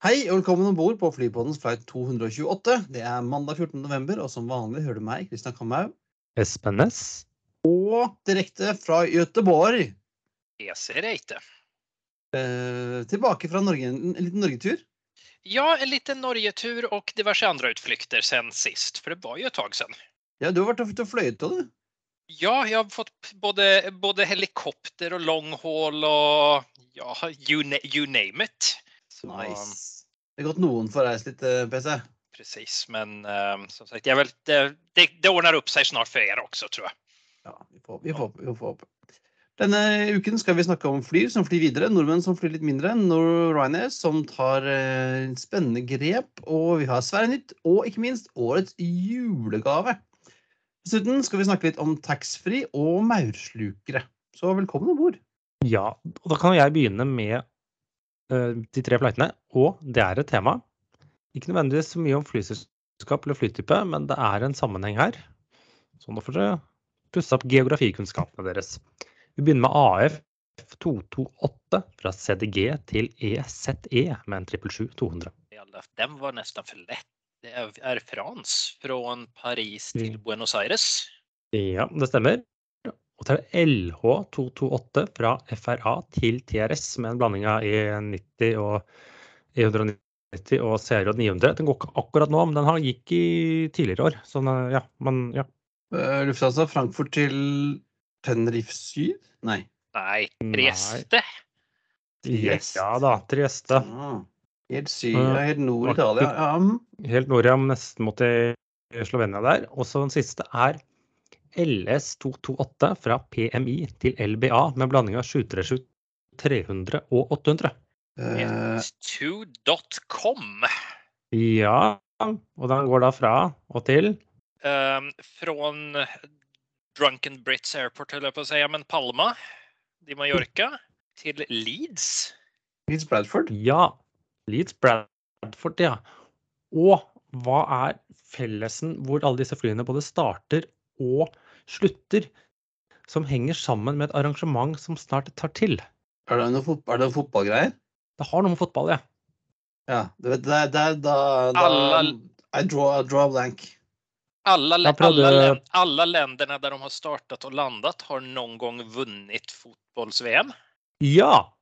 Hei og velkommen om bord på Flypodens flight 228. Det er mandag 14. november, og som vanlig hører du meg, Kristian Kamhaug. Espen Næss. Og direkte fra Göteborg. PC Reite. Eh, tilbake fra Norge, en liten norgetur. Ja, en liten Norgetur og diverse andre utflykter sen sist, for det var jo et tag siden. Ja, du har vært ute og fløyet òg, du. Ja, jeg har fått både, både helikopter og longhall og ja, you, na- you name it. Så, Nice. Det er godt noen får reist litt, eh, PC. Precis, men um, som sagt, jag vill, det, det, det ordner opp seg snart for dere også, tror jeg. Ja, vi får, vi får, vi får håpe. Denne uken skal vi snakke om fly som flyr videre, nordmenn som flyr litt mindre, Nor Ryanair som tar eh, spennende grep, og vi har Sverre Nytt, og ikke minst årets julegave. Dessuten skal vi snakke litt om taxfree og maurslukere. Så velkommen om bord. Ja, og da kan jeg begynne med de tre flightene. Og det er et tema. Ikke nødvendigvis så mye om flyselskap eller flytype, men det er en sammenheng her. Så nå får dere pusse opp geografikunnskapene deres. Vi begynner med AF 228 fra CDG til EZE med en 777-200. Den var nesten for lett. Det er France fra Paris till Mm. Buenos Aires. Ja, det stemmer. Og så er det LH228 fra FRA til TRS med en blanding av E90 og E190 og CRJ 900. Den går ikke akkurat nå, men den har gikk i tidligere år. Så den, ja, men ja. Lufthansa Frankfurt til Tenerife Syd? Nei. Nei. Trieste. Trieste. Ja da, Trieste. Ah, helt syd, Ja. ja, helt nord i Italia. Ja. Helt nord, ja, nesten mot Slovenia der. Og så den siste er LS228 fra PMI til LBA med blanding av 737 300 og 800. Eh, Net2.com. Ja, og den går da fra og til Um, från Drunken Brits Airport holder jeg på å si, ja, men Palma i Mallorca til Leeds. Leeds Bradford. Ja, Leeds Bradford, ja. Og hva er fellesen hvor alle disse flyene både starter og slutter, som henger sammen med et arrangement som snart tar til? Er det noe, fot er det noe fotballgreier? Det har noe med fotball, ja. Ja, det, det det da, da Alla- I draw, I draw blank. Alla, lä- der alla, länderna där de har startat och landat har någon gång vunnit fotbolls-VM. Ja!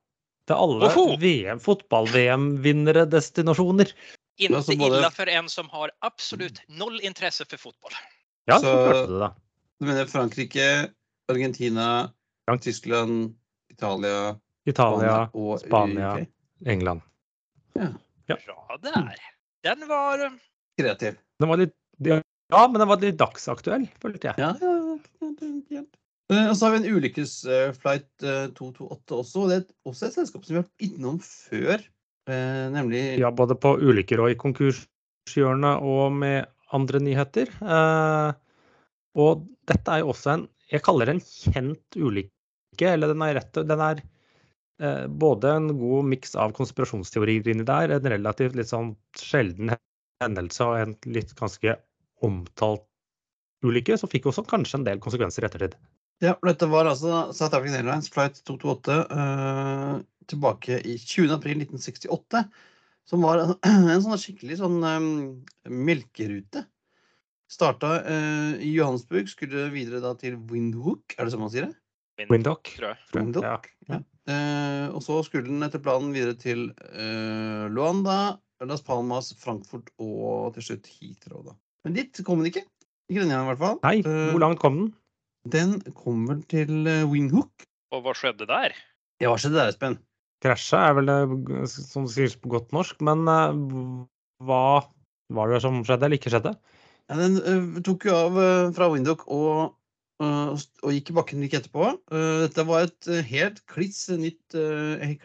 Det er alle! VM, fotball-VM-vinnere destinasjoner. Inte illa for en som har absolutt noll interesse for fotboll. Ja, så, Så- klarte du det. Du mener Frankrike, Argentina, Frank- Tyskland, Italia, Italia, og Spania. UK? England. Ja. Bra der. Den var... eh, Kreativ. Den var litt Ja, men den var litt dagsaktuell, følte jeg. Ja, ja, ja, ja, ja. Eh, Og så har vi en ulykkesflight 228 også. Det er også et selskap som vi har vært innom før, eh, nemlig Ja, både på ulykker og i konkurshjørnet og med andre nyheter. Eh, og dette er jo også en Jeg kaller det en kjent ulykke. Eller den er rett Den er eh, både en god miks av konspirasjonsteorier inni der, en relativt litt sånn sjelden hendelse og en litt ganske omtalt ulykke, som fikk også kanskje en del konsekvenser i ettertid. Ja, dette var altså South African Airlines flight 228 eh, tilbake i 20. april 1968. Som var en, en sånn skikkelig sånn um, melkerute. Starta uh, i Johannesburg, skulle videre da til Windhoek, er det sånn man sier det? Windhoek. tror jeg. Windhoek. Ja. Eh, og så skulle den etter planen videre til uh, Luanda, Las Palmas, Frankfurt og til slutt Heathrow. Da. Men dit kom den ikke. Ikke denne gangen, i hvert fall. Nei, Eh, hvor langt kom den? Den kom vel til eh, Windhoek. Og hva skjedde der? Ja, hva skjedde der, Espen? Krasja er vel det som sies på godt norsk, men eh, hva var det som skjedde, eller ikke skjedde? Ja, den uh, tok jo av uh, fra Windhoek og, uh, og gikk i bakken like etterpå. Dette var et helt kliss nytt,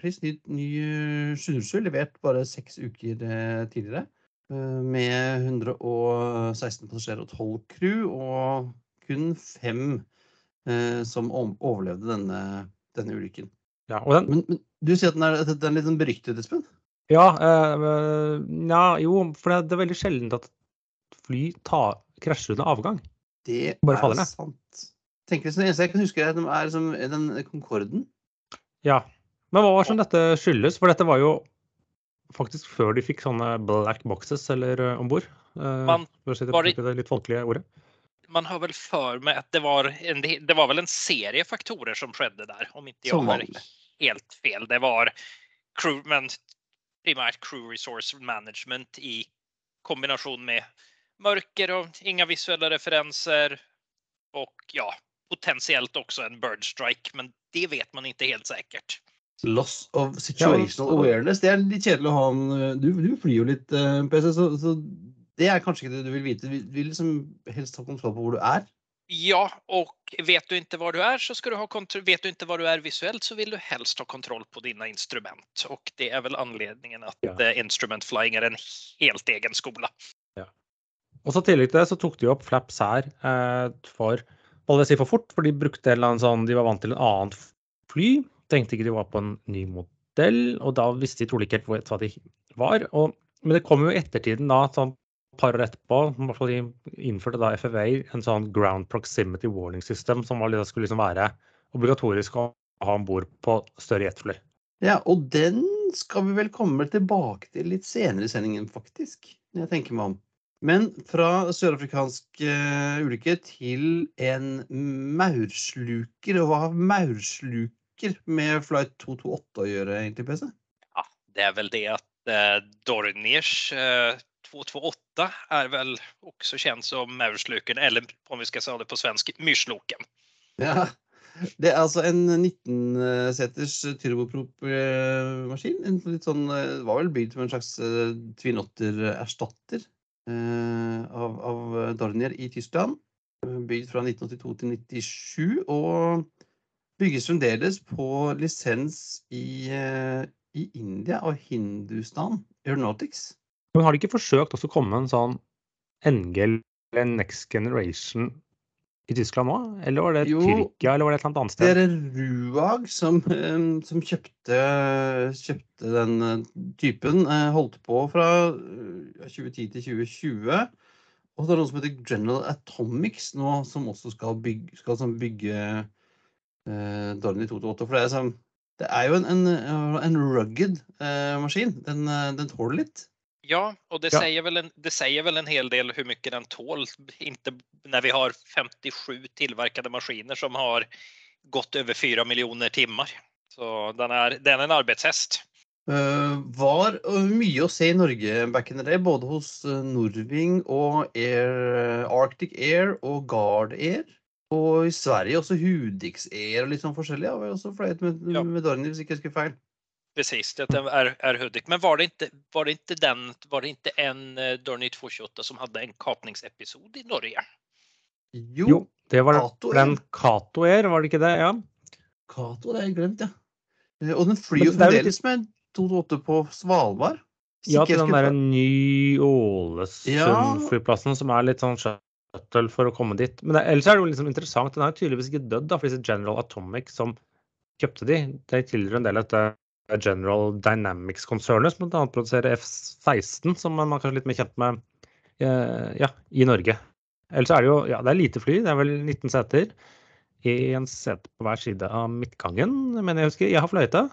kliss nytt ny 707, levert bare seks uker tidligere. med 116 passasjerer og 12 crew, og kun fem som overlevde denne, denne ulykken. Ja, og den, Men, men du sier at den er, at den er litt sånn beryktet, Espen? ja, eh, ja, jo, for det, det er veldig sjeldent at fly tar, krasjer under avgang. Det Bare er ned. sant. Tenker det eneste jeg kan huske, er, at de er som, den Concorden. Ja. Men hva var som dette skyldes? For dette var jo faktisk før de fikk sånne black boxes eller uh, om bord. Eh, var det- det litt folkelige ordet. Man har väl för mig att det var, en, det var väl en serie faktorer som skedde där, om inte jag har helt fel. Det var crew, men primärt crew resource management i kombination med mörker och inga visuella referenser och ja, potentiellt också en bird strike, men det vet man inte helt säkert. Loss of situational awareness. Det er litt kjedelig å ha en Du, du flyr jo litt, eh, PC, så, så det er kanskje ikke det du vil vite. Du vil liksom helst ha kontroll på hvor du er. Ja, og vet du ikke hvor du er, så skal du ha kontroll. Vet du ikke hvor du er visuelt, så vil du helst ha kontroll på dine instrument. Og det er vel anledningen at Ja. eh, instrument flying er en helt egen skola. Og så tillegg til det så tok de opp flaps her eh, for hva vil jeg si for fort, for de brukte en eller annen sånn, de var vant til en annet fly. Tenkte ikke de var på en ny modell, og da visste de trolig ikke helt hva de var. Og, men det kom jo i ettertiden, da, sånn par år etterpå, de innførte da FFA en sånn ground proximity warning system, som var, skulle liksom være obligatorisk å ha om bord på større jetfly. Ja, og den skal vi vel komme tilbake til litt senere i sendingen, faktisk. Når jeg tenker meg om. Men fra sørafrikansk uh, ulykke til en maursluker. Og hva har maursluker med flight 228 å gjøre, egentlig, PC? Ja, det er vel det at eh, Dornish eh, 228 är väl också känd som Maursluken eller om vi ska säga det på svensk, Myrsloken. Ja. Det er altså en 19-seters turboprop-maskin. En litt sånn, eh, var vel bygd som en slags eh, Twin Otter-erstatter eh, av, av Dornier i Tyskland. Bygd fra 1982 til 97, og bygges fremdeles på lisens i, eh, i India av Hindustan Aeronautics. Men har de ikke forsøkt å komme en sånn NG eller Next Generation i Tyskland nå? Eller var det Jo, Tyrkia, eller var det et eller annet Det er Ruag som, som kjøpte, kjøpte den eh, typen. eh, Holdt på fra eh, 2010 til 2020. Og så er det noe som heter General Atomics nå, som også skal bygge, skal sånn bygge eh, Dornier 228. For det er, sånn, det er jo en, en, en rugged eh, maskin. Den, eh, den tåler litt. Ja, och det, Ja. Säger väl en, det säger väl en hel del hur mycket den tål. Inte när vi har 57 tillverkade maskiner som har gått över 4 miljoner timmar. Så den är, den är en arbetshäst. Uh, var eh, mye å se i Norge back in the day, både hos eh, Norving og Air, Arctic Air og Guard Air. Og i Sverige også Hudix Air og litt sånn forskjellig. Ja, vi også fløyet med, Ja. med Dorney, hvis ikke jeg husker feil. Precis, det är, är Hudik. Men var det, inte, var, det inte den, var det inte en eh, Dornier 228 som hade en kapningsepisod i Norge? Jo, Jo, det var Kato den Cato Air, var det ikke det? Ja. Cato, det har jeg glemt, ja. Eh, Og den flyr jo fremdeles med 228 på Svalbard. Ja, til den der derre. Ny-Ålesund-flyplassen som er litt sånn shuttle for å komme dit. Men det, ellers er det jo liksom interessant, den er jo tydeligvis ikke dødd, da, for disse General Atomic som kjøpte de, de tilhører en del av dette General Dynamics-konsernet, som bl.a. produserer F-16, som man kanskje er litt mer kjent med eh, ja, i Norge. Ellers er det jo ja, det er lite fly, det er vel 19 seter. Én sete på hver side av midtgangen, men jeg husker jeg har fløyta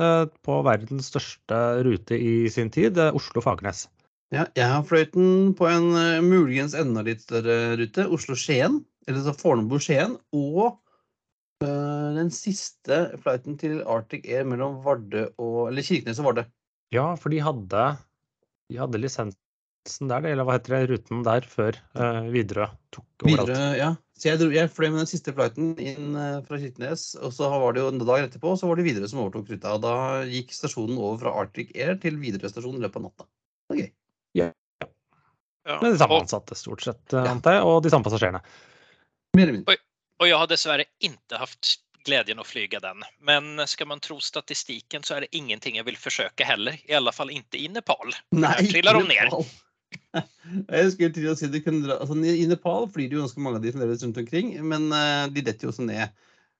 eh, på verdens største rute i sin tid, Oslo-Fagernes. Ja, jeg har fløyten på en eh, muligens enda litt større rute, Oslo-Skien, eller så Fornebu-Skien, og den siste flighten til Arctic Air mellom Vardø og Eller Kirkenes og Vardø. Ja, for de hadde, de hadde lisensen der, eller hva heter det, ruten der, før uh, Widerøe tok overalt. Videre, ja. Så jeg, dro, jeg fløy med den siste flighten inn eh, fra Kirkenes, og så var det jo en dag etterpå så var det Widerøe som overtok ruta. og Da gikk stasjonen over fra Arctic Air til Widerøe stasjon i løpet av natta. Det var gøy. Ja. Med de samme ansatte, stort sett, eh, antar jeg, og de samme passasjerene. Mer eller mindre. Och jag har dessvärre inte haft glädjen att flyga den. Men ska man tro statistiken så är det ingenting jag vill försöka heller. I alla fall inte i Nepal. Nei, trillar de Nepal. Jeg skulle til å si du kunne dra, altså, I Nepal flyr det jo ganske mange av de fremdeles rundt omkring, men eh, de detter jo også ned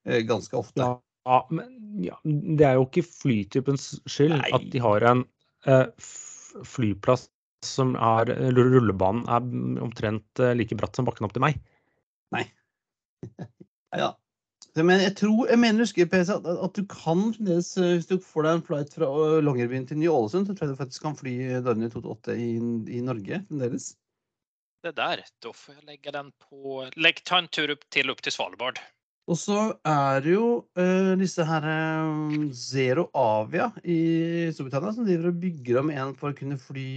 eh, ganske ofte. Ja, men ja, det er jo ikke flytypens skyld Nei. at de har en eh, flyplass som er eller Rullebanen er omtrent eh, like bratt som bakken opp til meg. Ja. Men jeg tror, jeg mener husker PC, at, at du kan fremdeles, eh, hvis du får deg en flight fra eh, Longyearbyen til Ny-Ålesund, så tror jeg du faktisk kan fly Dornier 228 i, i Norge fremdeles. Det der, da får jeg legge den på Legg, Ta en tur opp til, opp til Svalbard. Og så er det jo uh, disse her eh, Zero Avia i Storbritannia som driver og bygger om en for å kunne fly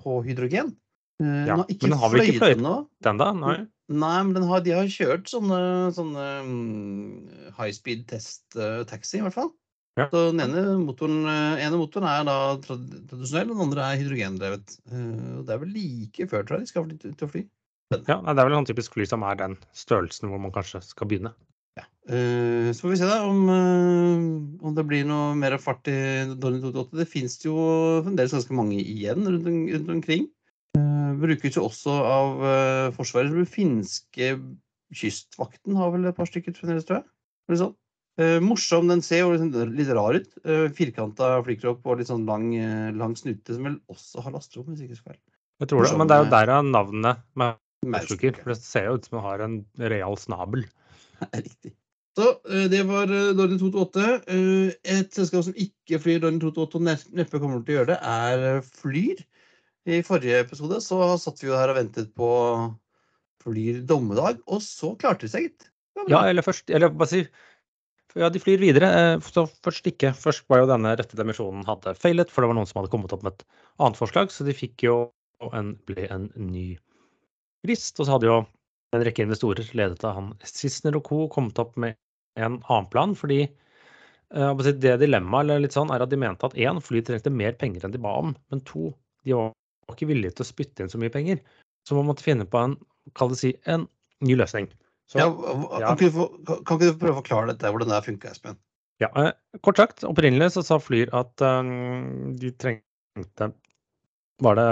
på hydrogen. Eh, Ja, ikke men den har vel ikke fløyet? ennå. Nei. Nei, men den har, de har kjørt sånne, sånne mm, high speed test eh, taxi, i hvert fall. Ja. Så den ene motoren, eh, ene motoren er da trad- tradisjonell, den andre er hydrogendrevet. Og det er vel like før, tror jeg, de skal fly, til å fly. Ja, det er vel en typisk fly som er den størrelsen hvor man kanskje skal begynne. Ja, så får vi se da om, om det blir noe mer fart i Dornier 288. Det finnes jo fremdeles ganske mange igjen rundt, rundt omkring. Uh, brukes jo også av eh, Forsvaret. Den finske kystvakten har vel et par stykker fremdeles, tror jeg. Eller sånn. Eh, morsom. Den ser jo litt rar ut. Uh, Firkanta flykropp og litt sånn lang, eh, lang snute, som vel også har lasterom, hvis ikke feil. Jeg tror det, Morsom, men det er jo der derav navnet. Maurstukker. For det ser jo ut som den har en real snabel. Riktig. Så eh, det var Dorney 228. Eh, et selskap som ikke flyr Dorney 228 og nep- neppe kommer til å gjøre det, er eh, Flyr. I forrige episode så satt vi jo her og ventet på Flyr dommedag, og så klarte de seg, gitt. Ja, eller først Eller bare si Ja, de flyr videre. eh, Så først ikke. Først var jo denne rette dimensjonen hadde feilet, for det var noen som hadde kommet opp med et annet forslag, så de fikk jo en, ble en ny frist. Og så hadde jo en rekke investorer ledet av han Sissener og co. kommet opp med en annen plan, fordi eh, det dilemmaet sånn, er at de mente at én, fly trengte mer penger enn de ba om, men to, de var ikke villige til å spytte inn så mye penger. Så man måtte finne på en, kall det si, en ny løsning. Så, Ja, ja. Kan, ikke du prøve å forklare dette, hvordan det funka, Espen? Ja, eh, kort sagt, opprinnelig så sa Flyr at eh, de trengte var det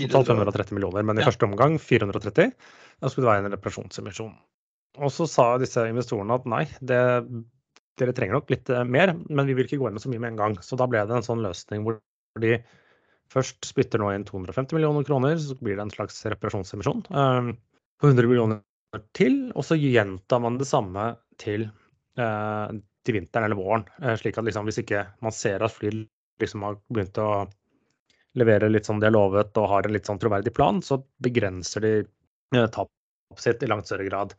totalt 530 millioner, men i Ja. første omgang 430. Da skulle det være en reparasjonsemisjon. Og så sa disse investorene at nei, det, dere trenger nok litt eh, mer, men vi vil ikke gå inn med så mye med en gang. Så da ble det en sånn løsning hvor de først spytter nå inn 250 millioner kroner, så blir det en slags reparasjonsemisjon eh, på 100 millioner til, og så gjentar man det samme til eh, til vinteren eller våren. eh, slik at liksom, hvis ikke man ser at fly liksom har begynt å levere litt som de har lovet og har en litt sånn troverdig plan, så begrenser de eh, tapet sitt i langt større grad.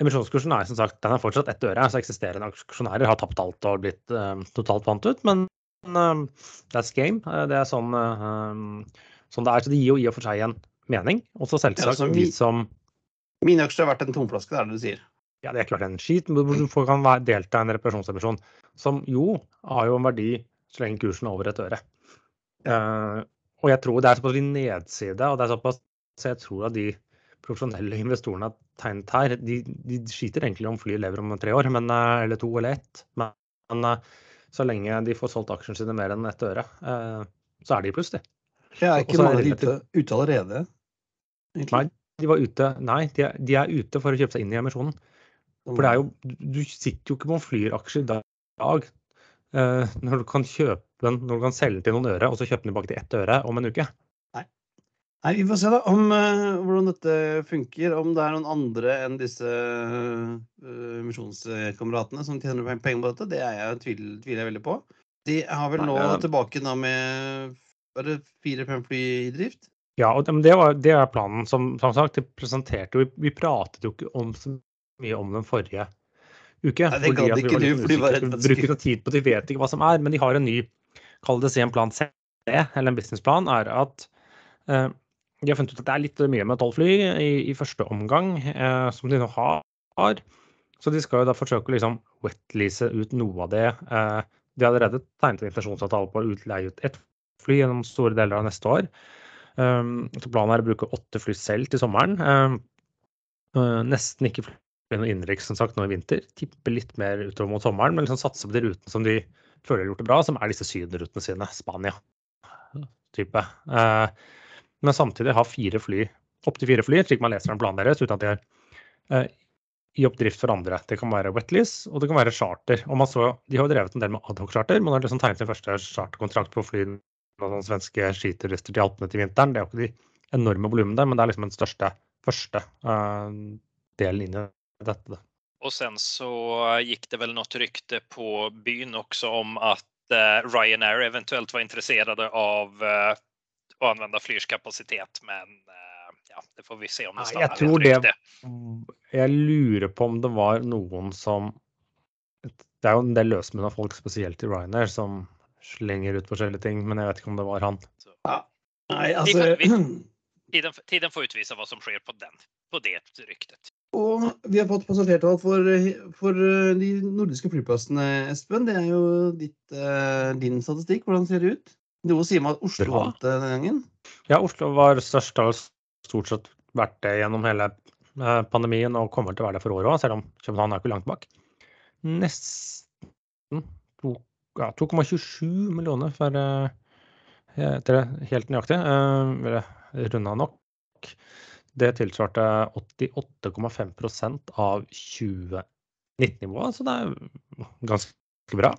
Emisjonskursen er som sagt den er fortsatt ett øre, så eksisterende aksjonærer har tapt alt og blitt eh, totalt vant ut. Men that's game. Eh, det er sånn, eh, sånn det er. Så det gir jo i og for seg en mening. Og så selvsagt de vi- som Mine aksjer har vært en tomflaske, det er det du sier. ja, det er klart en skit, men du kan være- delta i en reparasjonsemisjon, som jo har jo en verdi så lenge kursen er over et øre. Uh, og jeg tror det er såpass i nedside, og det er såpass så jeg tror at de profesjonelle investorene har tegnet her, de, de skiter egentlig om flyet lever om tre år, men, eh, eller to eller ett. Men, men så lenge de får solgt aksjene sine mer enn ett øre, eh, så er de i pluss, de. Jeg er ikke mange ute, ute allerede. egentlig. Nei, de var ute Nei, de er, de er ute for å kjøpe seg inn i emisjonen. For det er jo, du sitter jo ikke på en Flyr-aksje i dag eh, når du kan kjøpe den, når du kan selge til noen øre, og så kjøpe den tilbake til ett øre om en uke. Nei, Vi får se da om uh, hvordan dette funker. Om det er noen andre enn disse uh, misjonskameratene som tjener penger på dette. Det er jeg, tviler, tviler jeg veldig på. De har vel Nei, nå det er- tilbake da med bare fire-fem fly i drift. Ja, og det, det, var, det er planen. Som, som sagt, de presenterte jo Vi pratet jo ikke om så mye om den forrige uke. Nei, det gadd vi ikke du, for de var redd for at Bruker noe tid på det, de vet ikke hva som er. Men de har en ny, kall det si en plan C, eller en businessplan, er at eh, de har funnet ut at det er litt mye med tolv fly i, i første omgang, eh, som de nå har. Så de skal jo da forsøke å liksom wetlease ut noe av det. Eh, de har allerede tegnet en intensjonsavtale på å utleie ut ett fly gjennom store deler av neste år. Um, så planen er å bruke åtte fly selv til sommeren. Um, nesten ikke fly noe innenriks som sagt nå i vinter. Tipper litt mer utover mot sommeren, men liksom satse på de rutene som de føler har gjort det bra, som er disse sydenrutene sine. Spania-type. Uh, men samtidig ha fire fly, opptil fire fly, slik man leser den planen deres, uten at de er eh, i oppdrift for andre. Det kan være wetlease, og det kan være charter. Og man så, de har jo drevet en del med adhoc-charter. Man har liksom tegnet sin første charterkontrakt på fly med noen svenske skiturister til Alpene til vinteren. Det er jo ikke de enorme volumene, men det er liksom den største første eh, delen inn i dette. Og sen så gikk det vel noe rykte på byen også om att eh, Ryanair eventuelt var intresserade av eh, att använda flygkapacitet. Men eh, ja, det får vi se om det Ja, stannar jag tror det-. Jeg lurer på om det var noen som Det er jo en del løsmunna folk, spesielt i Ryanair, som slenger ut forskjellige ting, men jeg vet ikke om det var han. Nei, altså Tiden, tiden får utvise hva som skjer på, den, på det ryktet. Og vi har fått passasjertall for, for eh, de nordiske flyplassene, Espen. Det er jo ditt, eh, din statistikk. Hvordan ser det ut? Noe sier meg at Oslo vant den gangen. Ja, Oslo var størst, og stort sett vært det gjennom hele eh, pandemien og kommer til å være det for året òg, selv om København er ikke langt bak. Nesten ja, 2,27 millioner for eh, heter det helt nøyaktig. Runda nok. Det tilsvarte 88,5% av 2019-nivået, så det er ganske bra.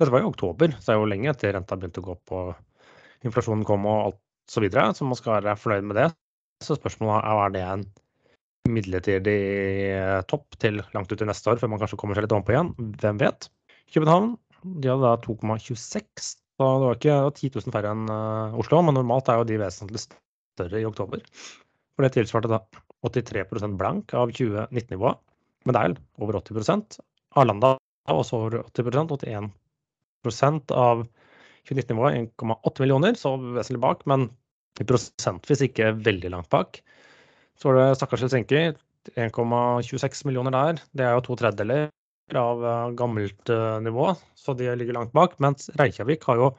Dette var i oktober, så det er jo lenge etter renta begynte å gå opp og inflasjonen kom og alt så videre, så man skal være fornøyd med det. Så spørsmålet er er det en midlertidig eh, topp til langt ut i neste år, før man kanskje kommer seg litt ovenpå igjen. Hvem vet? København de hadde da 2,26. Så det var ikke 10 000 færre enn eh, Oslo, men normalt er jo de vesentlig større i oktober. For det tilsvarte da 83% blank av 2019-nivået. Men det er over 80 Arlanda var også over 80% 81 av 2019-nivået 1,8 millioner, så vesentlig bak, men prosentvis ikke veldig langt bak. Så var det stakkars Helsinki, 1,26 millioner der. Det er jo to tredjedeler av eh, gammelt eh, nivå, så de ligger langt bak. Mens Reykjavik har jo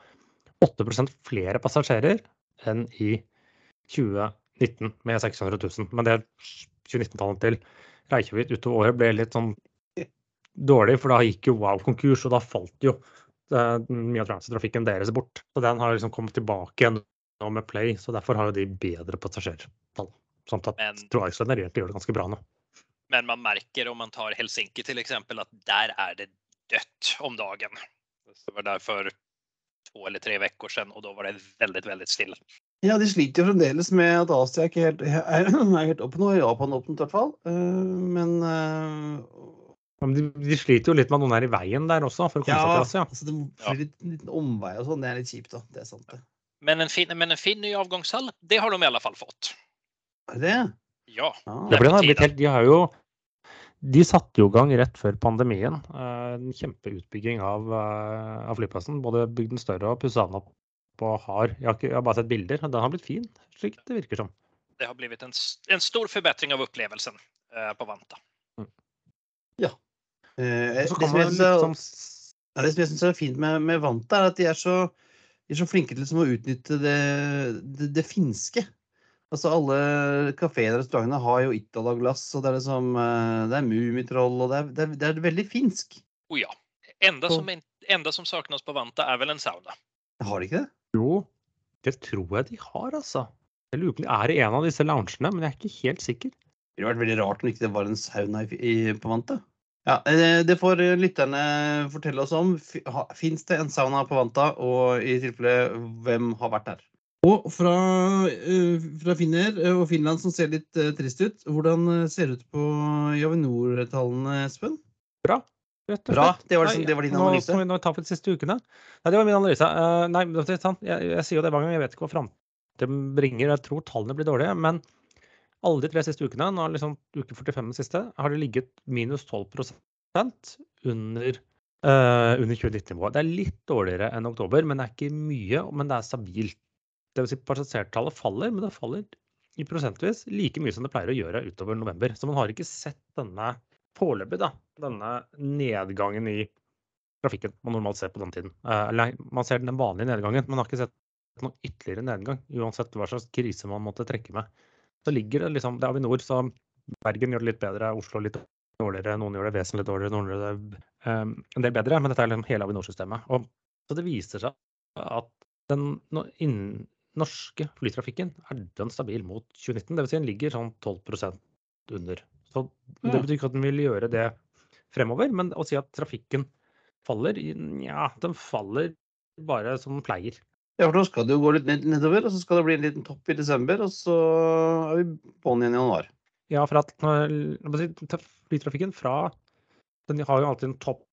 8% flere passasjerer enn i 2019 med 600 000. Men det 2019-tallet til Reykjavik utover året ble litt sånn dårlig, for da gikk jo Wow konkurs, og da falt jo mye av transittrafikken deres bort. Så den har liksom kommet tilbake igjen nå med Play, så derfor har jo de bedre passasjertall. Sånn at Men- Troax generelt gjør det ganske bra nå. Men man merker om man tar Helsinki til eksempel at der er det dødt om dagen. Det var derfor to två eller tre uker siden, og da var det veldig, veldig stille. Ja, de sliter jo fremdeles med at Asia ikke helt, er, er helt oppe nå. Japan åpnet i hvert fall. Eh, Men eh, Men de, de sliter jo litt med at noen er i veien der også, for å komme ja, seg til Asia. altså det blir litt, litt omvei og sånn. Det er litt kjipt, da. Det er sant, det. Men en fin, men en fin ny avgangshall, det har de i alle fall fått. Er det det? Ja, det Ja, det. den blitt helt, de har jo de satte jo i gang rett før pandemien eh, en kjempeutbygging av, eh, av flyplassen. Både bygd den større og pussa den opp og har jeg har, ikke, jeg har bare sett bilder. Den har blitt fin, slik det virker som. det har blitt en, en stor forbedring av opplevelsen eh, på Vanta. Eh, så det, sånn ja, det som jeg syns er fint med, med Vanta, er at de er så, de er så flinke til liksom, å utnytte det, det, det finske. Altså Alle kafeene og restaurantene har jo Itala-glass, og det er liksom eh, Det er Mummitroll, og det er, det, er, det er veldig finsk. Oh ja, enda som, enda som savnes på Vanta er vel en sauna. Har de ikke det? Jo, det tror jeg de har, altså. Jeg lurer på om de er i en av disse loungene, men jeg er ikke helt sikker. Det ville vært veldig rart om ikke det var en sauna i, i, på Vanta. Ja, eh, Det får eh, lytterne fortelle oss om. Fins det en sauna på Vanta, og i tilfelle hvem har vært der? Og fra, eh, fra Finner eh, og Finland som ser litt eh, trist ut, hvordan eh, ser det ut på Javinor-tallene, Espen? Bra. Rett og Bra. Det var, liksom, det var din nå analyse. må vi nå tar for de siste ukene. Nei, det var min analyse. Eh, nei, det er. Jeg, jeg sier jo det hver gang, jeg vet ikke hva framtiden bringer. Jeg tror tallene blir dårlige. Men alle de tre siste ukene, nå er liksom uke 45 den siste, har det ligget minus 12% under, uh, under 2019-nivået. Det er litt dårligere enn oktober, men det er ikke mye. Men det er stabilt. Det vil si passasjertallet faller, men det faller i prosentvis like mye som det pleier å gjøre utover november. Så man har ikke sett denne foreløpig, da, denne nedgangen i trafikken man normalt ser på den tiden. Eh, Eller man ser den vanlige nedgangen, man har ikke sett noen ytterligere nedgang, uansett hva slags krise man måtte trekke med. Så ligger det liksom Det er Avinor, så Bergen gjør det litt bedre, Oslo litt dårligere, noen gjør det vesentlig dårligere, noen gjør det um, en del bedre, men dette er liksom hele Avinor-systemet. Og Så det viser seg at den no, innen norske flytrafikken er dønn stabil mot 2019. Dvs. Si den ligger sånn 12% under. Så det betyr ikke at den vil gjøre det fremover, men å si at trafikken faller, ja, den faller bare som den pleier. Ja, for nå skal det jo gå litt nedover, og så skal det bli en liten topp i desember, og så er vi på'n igjen i januar. Ja, for at flytrafikken fra Den har jo alltid en topp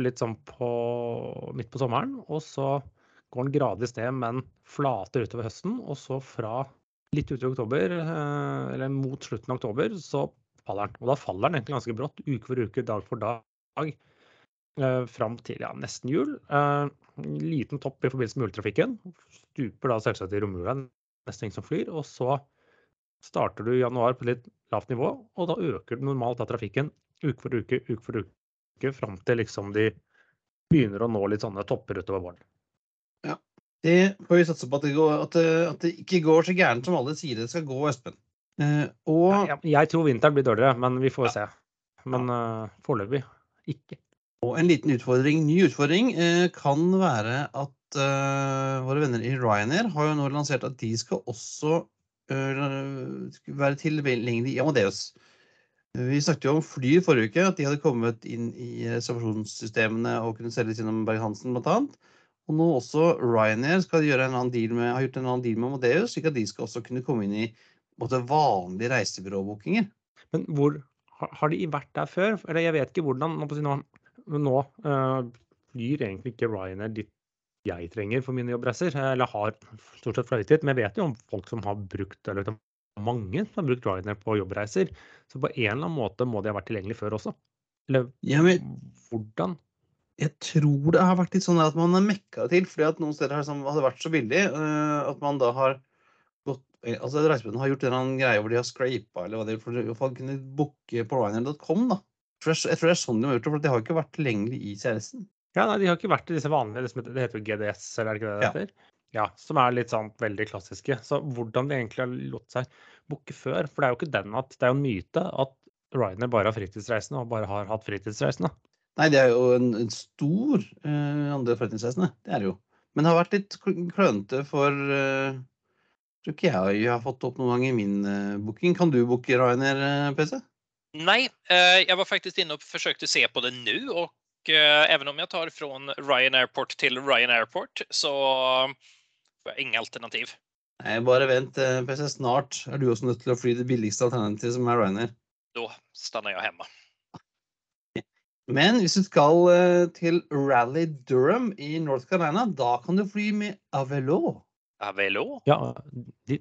litt sånn på, midt på sommeren, og så går den gradvis ned, men flater utover høsten. Og så fra litt utover oktober, eh, eller mot slutten av oktober, så faller den. Og da faller den egentlig ganske brått, uke for uke, dag for dag, eh, fram til ja, nesten jul. Eh, liten topp i forbindelse med juletrafikken. Stuper da selvsagt i romjula, nesten ingen som flyr. Og så starter du i januar på litt lavt nivå, og da øker normalt da trafikken uke for uke, uke for uke, fram til liksom de begynner å nå litt sånne topper utover våren. Det får vi satse på at det, går, at, det, at det ikke går så gærent som alle sier det skal gå, Espen. Eh, og Ja, jeg tror vinteren blir dårligere, men vi får se. Men uh, foreløpig ikke. Og en liten utfordring, ny utfordring eh, kan være at eh, våre venner i Ryanair har jo nå lansert at de skal også eh, være tilgjengelig i Amadeus. Vi snakket jo om fly i forrige uke, at de hadde kommet inn i reservasjonssystemene og kunne selges gjennom Berg-Hansen bl.a. Og nå også Ryanair skal gjøre en annen deal med, har gjort en annen deal med Amadeus, slik at de skal også kunne komme inn i måte, vanlige reisebyråbookinger. Men hvor har, de vært der før? Eller jeg vet ikke hvordan. Nå, si nå, eh, flyr egentlig ikke Ryanair dit jeg trenger for mine jobbreiser. Eller har stort sett fløyet dit. Men jeg vet jo om folk som har brukt, eller er mange som har brukt Ryanair på jobbreiser. Så på en eller annen måte må de ha vært tilgjengelig før også. Eller Ja, men hvordan? jeg tror det har vært litt sånn at man har mekka til, fordi at noen steder har liksom, hadde vært så billig eh, at man da har gått Altså reisebyråene har gjort en eller annen greie hvor de har scrapa eller hva det er, for å i hvert fall kunne booke på ryanair.com, da. Jeg tror, det er, jeg tror det er sånn de har gjort det, for de har ikke vært tilgjengelig i CRS-en. Ja, nei, De har ikke vært i disse vanlige liksom, Det heter jo GDS, eller er det ikke det det heter? Ja, Som er litt sånn veldig klassiske. Så hvordan de egentlig har latt seg booke før For det er jo ikke den at det er jo en myte at Ryanair bare har fritidsreisende og bare har hatt fritidsreisende. Nei, det er jo en, en stor uh, andel fritidsreisende. Det er det jo. Men det har vært litt kl- klønete for uh, Tror ikke jeg har fått opp noen gang i min uh, booking. Kan du booke Ryanair, PC? Nej, jeg jag var faktiskt inne och försökte se på det nu och even även om jag tar från Ryan Airport till Ryan Airport så får jag inga alternativ. Nei, bare vent, eh, PC. Snart er du også nødt til å fly det billigste alternativet, som er Ryanair. Da stander jeg hemma. Men hvis du skal eh, til Rally Durham i North Carolina, da kan du fly med Avelo. Avelo? Ja, de,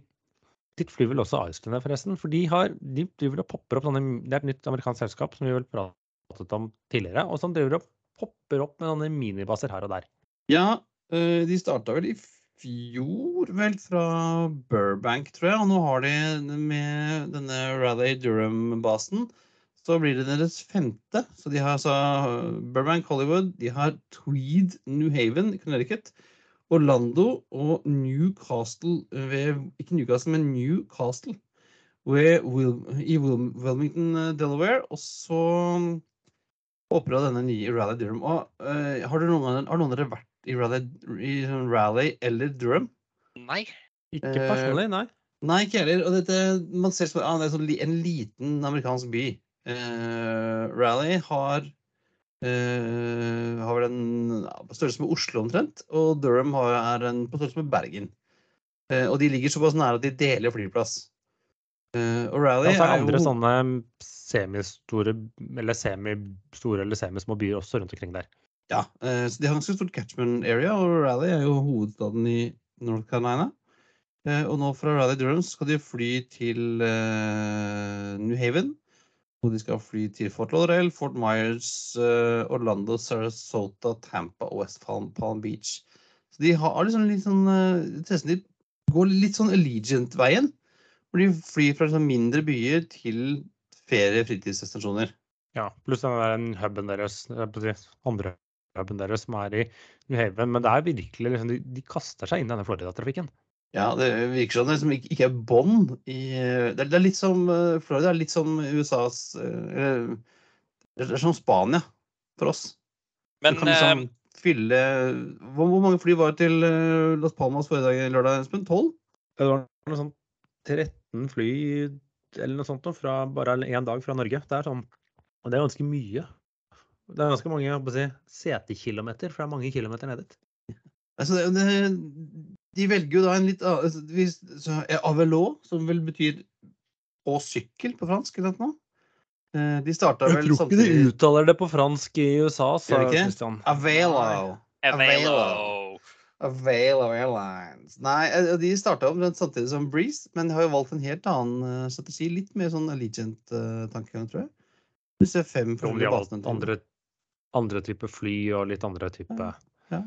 Dit flyr vel også Iceland, forresten. For de, har, de driver og popper opp sånne Det er et nytt amerikansk selskap som vi vel pratet om tidligere. Og som driver og popper opp med sånne minibaser her og der. Ja, eh, de starta vel i fjor, vel, fra Burbank, tror jeg. Og nå har de med denne Rally Durham-basen så blir det deres femte. Så de har altså Burbank, Hollywood, de har Tweed, New Haven, Connecticut, Orlando og Newcastle ved Ikke Newcastle, men Newcastle ved Wil, i Wil, Wilmington, eh, Delaware. Og så håper jeg denne nye Rally Durham. Og uh, har, noen, har noen av dere vært i Rally, i sånn Rally eller Durham? Nei. Ikke Eh, personlig, nei. Nei, ikke heller. Og dette, man ser som ah, det er sånn, en liten amerikansk by. Uh, Rally har eh, har vel en ja, på størrelse med Oslo omtrent, og Durham har, er en på størrelse med Bergen. Uh, og de ligger såpass nære at de deler flyplass. Uh, og Rally Ja, så er det andre jo sånne semistore eller semistore eller semismå byer også rundt omkring der. Ja, uh, så de har ganske stort catchment area, og Rally er jo hovedstaden i North Carolina. Og nå fra Rally Durham skal de fly til New Haven. Og de skal fly til Fort Lauderdale, Fort Myers, eh, Orlando, Sarasota, Tampa og West Palm, Palm Beach. Så de har liksom litt sånn eh, interessen De går litt sånn Allegiant-veien. Hvor de flyr fra liksom mindre byer til ferie- og fritidsdestinasjoner. Ja, pluss den der huben deres, andre huben deres som er i New Haven. Men det er virkelig liksom, de, de kaster seg inn i denne Florida-trafikken. Ja, det virker som det liksom ikke er bånd i Det er, litt som Florida, Florida er litt som USAs eh, Det er som Spania for oss. Men du kan liksom eh, fylle hvor, mange fly var det til eh, Las Palmas forrige dag, lørdag, Espen? 12? Det var noe sånt 13 fly eller noe sånt fra bare én dag fra Norge. Det er sånn, og det er ganske mye. Det er ganske mange si, setekilometer, for det er mange kilometer ned dit. Altså, det, det, de velger jo da en litt annen altså, hvis- så, eh, Avelo, som vel betyr på sykkel på fransk, eller noe. Eh, De starta Jeg tror ikke de uttaler det på fransk i USA, sa? Christian. Availo. Availo. Availo Airlines. Nei, eh, de starta omtrent samtidig som Breeze, men de har jo valgt en helt annen eh, strategi. Litt mer sånn Allegiant-tankegang, tror jeg. Disse fem de har valgt andre, andre type fly og litt andre type Ja, ja.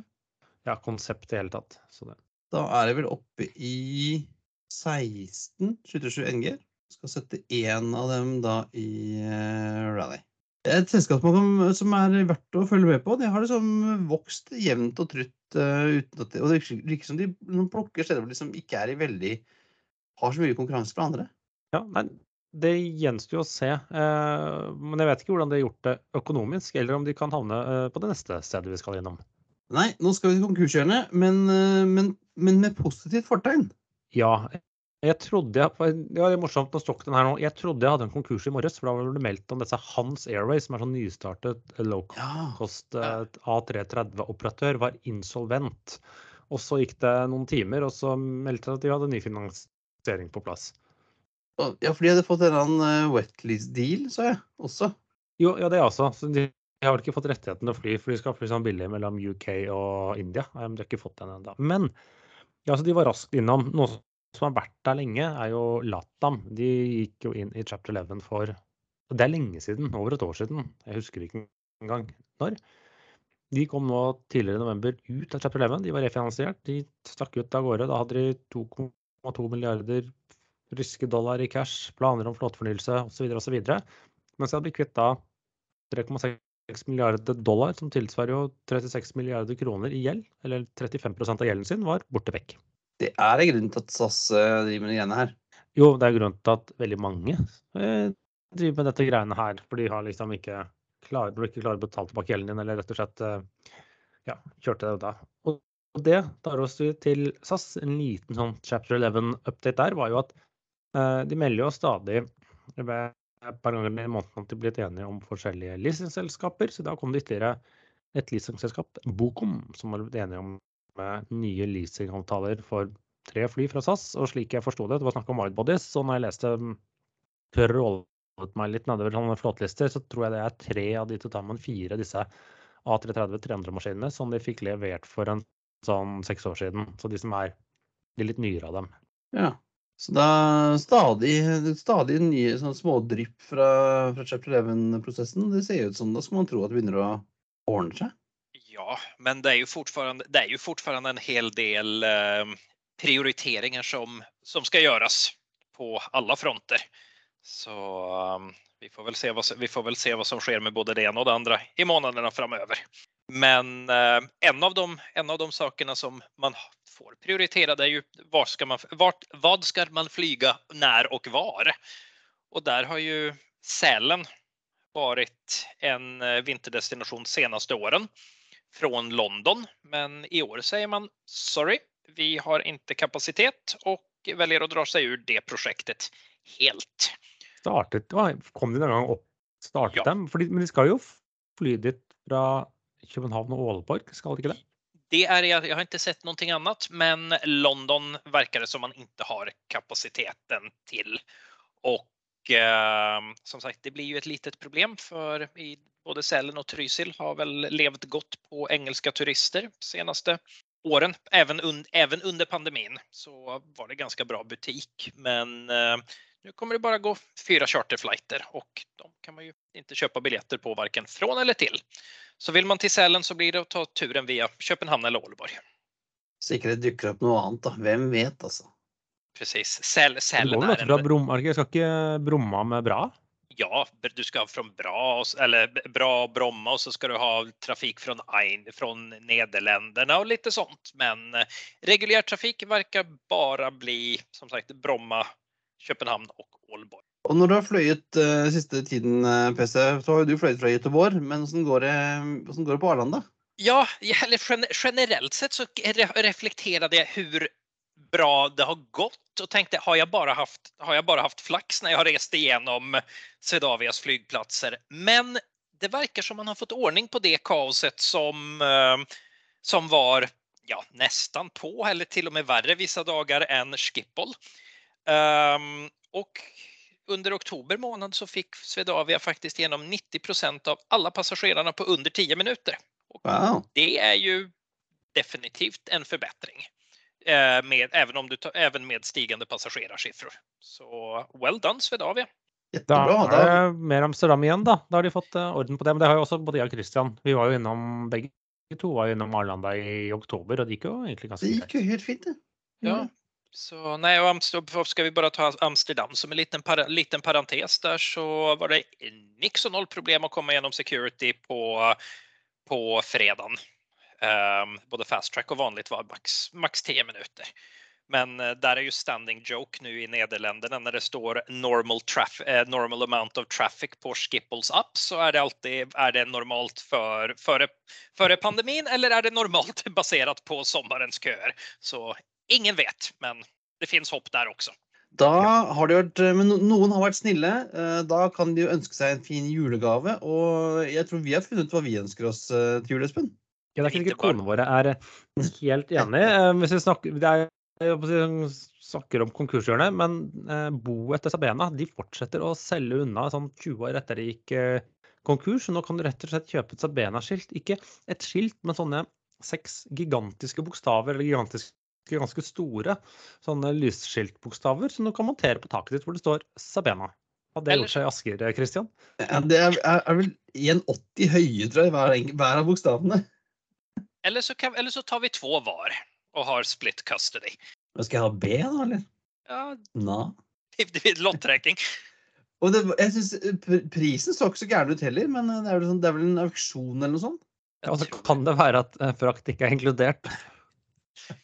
ja, konsept i hele tatt. Så det. Da er det vel oppe i 16 727 NG. Skal sette én av dem da i eh, rally. Et selskap som er verdt å følge med på. De har liksom vokst jevnt og trutt. eh, uten at det, og det virker som de plukker steder hvor de liksom ikke er i veldig har så mye konkurranse fra andre. Ja, nei, det gjenstår jo å se. Eh, men jeg vet ikke hvordan de har gjort det økonomisk, eller om de kan havne på det neste stedet vi skal innom. Nei, nå skal vi til konkurshjørnet, men, eh, men, men med positivt fortegn. Ja, jeg trodde jeg, ja, det er morsomt å stokke den her nå. Jeg trodde jeg hadde en konkurs i morges, for da var det meldt om disse Hans Airways, som er sånn nystartet eh, low Ja. eh, A330-operatør, var insolvent. Og så gikk det noen timer, og så meldte de at de hadde ny finansiering på plass. Ja, for de hadde fått en eller annen wetlease-deal, sa jeg også. Jo, ja, det er også. Så de de har vel ikke fått rettigheten til å fly, for de skal fly sånn billig mellom UK og India. De har ikke fått den ennå. Men ja, de var raskt innom. Noe som har vært der lenge, er jo Latam. De gikk jo inn i chapter 11 for Det er lenge siden. Over et år siden. Jeg husker ikke engang når. De kom nå tidligere i november ut av chapter 11. De var refinansiert. De stakk ut av gårde. Da hadde de 2,2 milliarder ryske dollar i cash, planer om flåtefornyelse osv. osv. Mens så hadde blitt kvitt da 3,6 milliarder dollar, som tilsvarer jo 36 milliarder kroner i gjeld, eller 35% av gjelden sin, var borte vekk. Det er en grunn til at SAS eh, driver med de greiene her. Jo, det er grunnen til at veldig mange eh, driver med dette greiene her, for de har liksom ikke klarer, du ikke klarer å betale tilbake gjelden din, eller rett og slett eh, ja, kjørte det da. Og det tar oss til SAS. En liten sånn chapter 11-update der var jo at de melder jo stadig ved et par i måneden at de blitt enige om forskjellige leasingselskaper, så da kom det ytterligere et leasingselskap, Bokom, som har blitt enige om med nye leasingavtaler for tre fly fra SAS. Og slik jeg forsto det, det var snakk om widebodies, så når jeg leste før rollet meg litt nedover sånne flåtelister, så tror jeg det er tre av de til sammen fire disse A330-300-maskinene som de fikk levert for en sånn seks år siden. Så de som er de litt nyere av dem. Ja. Så det er stadig, stadig nye sånne smådrypp fra, fra chapter 11-prosessen. Det ser ut som da skal man tro at det begynner å ordne seg. Ja, men det er jo fortfarande en hel del eh, prioriteringer som, som skal gjøres på alle fronter. Så um, vi, får hva vi får vel se hva, som skjer med både det ene og det andre i månaderna framöver. Men eh, en, av de, en av de sakerna som man får prioritera det er jo var ska man, vart, vad ska man flyga, när och var? Och där har ju Sälen varit en vinterdestinasjon vinterdestination senaste åren från London. Men i år säger man sorry, vi har inte kapacitet och väljer att dra sig ur det projektet helt. Startet, kom de noen gang opp, startet Ja. dem? Fordi, men de skal jo fly dit fra København og Ålborg, skal det ikke det? Det är, jag jeg har inte sett någonting annat, men London verkar det som man inte har kapaciteten till. Och eh, som sagt, det blir ju ett litet problem för både Sälen och Trysil har väl levt gott på engelska turister senaste åren. Även, un, under pandemin så var det ganska bra butik. Men eh, nu kommer det bara gå fyra charterflighter och de kan man ju inte köpa biljetter på varken från eller till. Så vill man till Sälen så blir det att ta turen via Köpenhamn eller Ålborg. Sikkert det dukker opp noe annet, da. Hvem vet, altså. Precis. Säl, Sälen går fra en, Brom, er skal ikke Bromma med bra? ja, du ska från bra, eller bra Bromma och så ska du ha trafik från Ein, från Nederländerna och lite sånt. Men eh, reguljär trafik verkar bara bli som sagt Bromma, Köpenhamn og Ålborg. Og når du har fløyet uh, siste tiden, eh, PC, så har jo du fløyet fra Göteborg, men åssen går, det- hvordan går det på Arlanda? Ja, generelt sett så re- reflekterade jag hur bra det har gått och tänkte har jag bara haft, har jag bara haft flax när jag har rest igenom Swedavias flygplatser? Men det verkar som man har fått ordning på det kaoset som, eh, som var ja, nästan på eller till och med värre vissa dagar än Schiphol. Ehm, och under oktober månad så fick Swedavia faktiskt igenom 90% av alla passagerarna på under 10 minuter. Och Wow. det är ju definitivt en förbättring. Eh, med, även, om du tar, även med stigande passagerarsiffror. Så well done Swedavia. Da Jättebra. er Da, det mer Amsterdam igjen, da. Da har de fått eh, orden på det. Men det har jo også både jeg og Christian. Vi var jo innom begge to var jo innom Arlanda i oktober, og det gikk jo egentlig ganske det gikk jo helt fint, det. Ja. Så nej, och Amsterdam, ska vi bara ta Amsterdam som en liten, par, liten parentes där så var det nix och noll problem att komma igenom security på, på fredagen. Um, både fast track och vanligt var max, max 10 minuter. Men uh, där är ju standing joke nu i Nederländerna när det står normal, traf- uh, normal amount of traffic på Skipples app så är det alltid är det normalt före pandemin eller är det normalt baserat på sommarens köer? Så ingen vet, men det fins hopp der også. Da har det vært, men noen har vært snille. eh, Da kan de jo ønske seg en fin julegave. Og jeg tror vi har funnet ut hva vi ønsker oss eh, til jul, Espen. Ja, det er ikke konene våre er helt enig. Eh, Hvis vi snakker, det er, jeg si, snakker om konkurshjørnet, men eh, boet etter Sabena de fortsetter å selge unna sånn 20 år etter det gikk eh, konkurs. Nå kan du rett og slett kjøpe et Sabena-skilt. Ikke et skilt, men sånne seks gigantiske bokstaver, eller gigantiske, ganske store sånne lysskiltbokstaver som du kan montere på taket ditt hvor det står Sabena. Hadde det Eller- gjort seg i Asker, Christian? Ja, det er, er, er vel 1,80 høye, tror jeg, hver, hver av bokstavene. Eller så, kan, eller så tar vi två var og har split custody. Men Skal jeg ha B, da, eller? Ja, Na. det blir lotträkning. Og det, jeg synes, Prisen så ikke så gæren ut heller, men eh, det er, vel sånn, det er vel en auksjon eller noe sånt? Ja, og så kan det være at eh, frakt ikke er inkludert.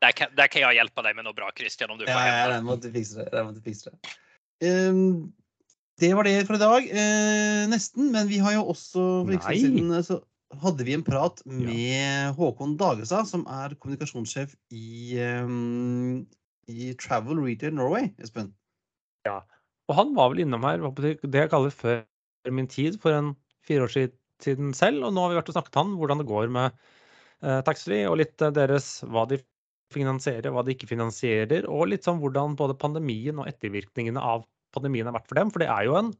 Där kan, där kan jag hjälpa dig med något bra Christian om du får Ja, hämta. med at du fikser det. regner du fikser det. Um, det var det for i dag. Uh, nesten. Men vi har jo også for ikke siden eh, så hadde vi en prat med Håkon Dagestad, som er kommunikasjonssjef i, um, i Travel Retail Norway, Espen. Og han var vel innom her det det jeg kaller før min tid, for en fire år siden selv. Og nå har vi vært og snakket han hvordan det går med eh, taxfree, og litt eh, deres hva de finansierer, hva de ikke finansierer, og litt sånn hvordan både pandemien og ettervirkningene av pandemien har vært for dem. For det er jo en,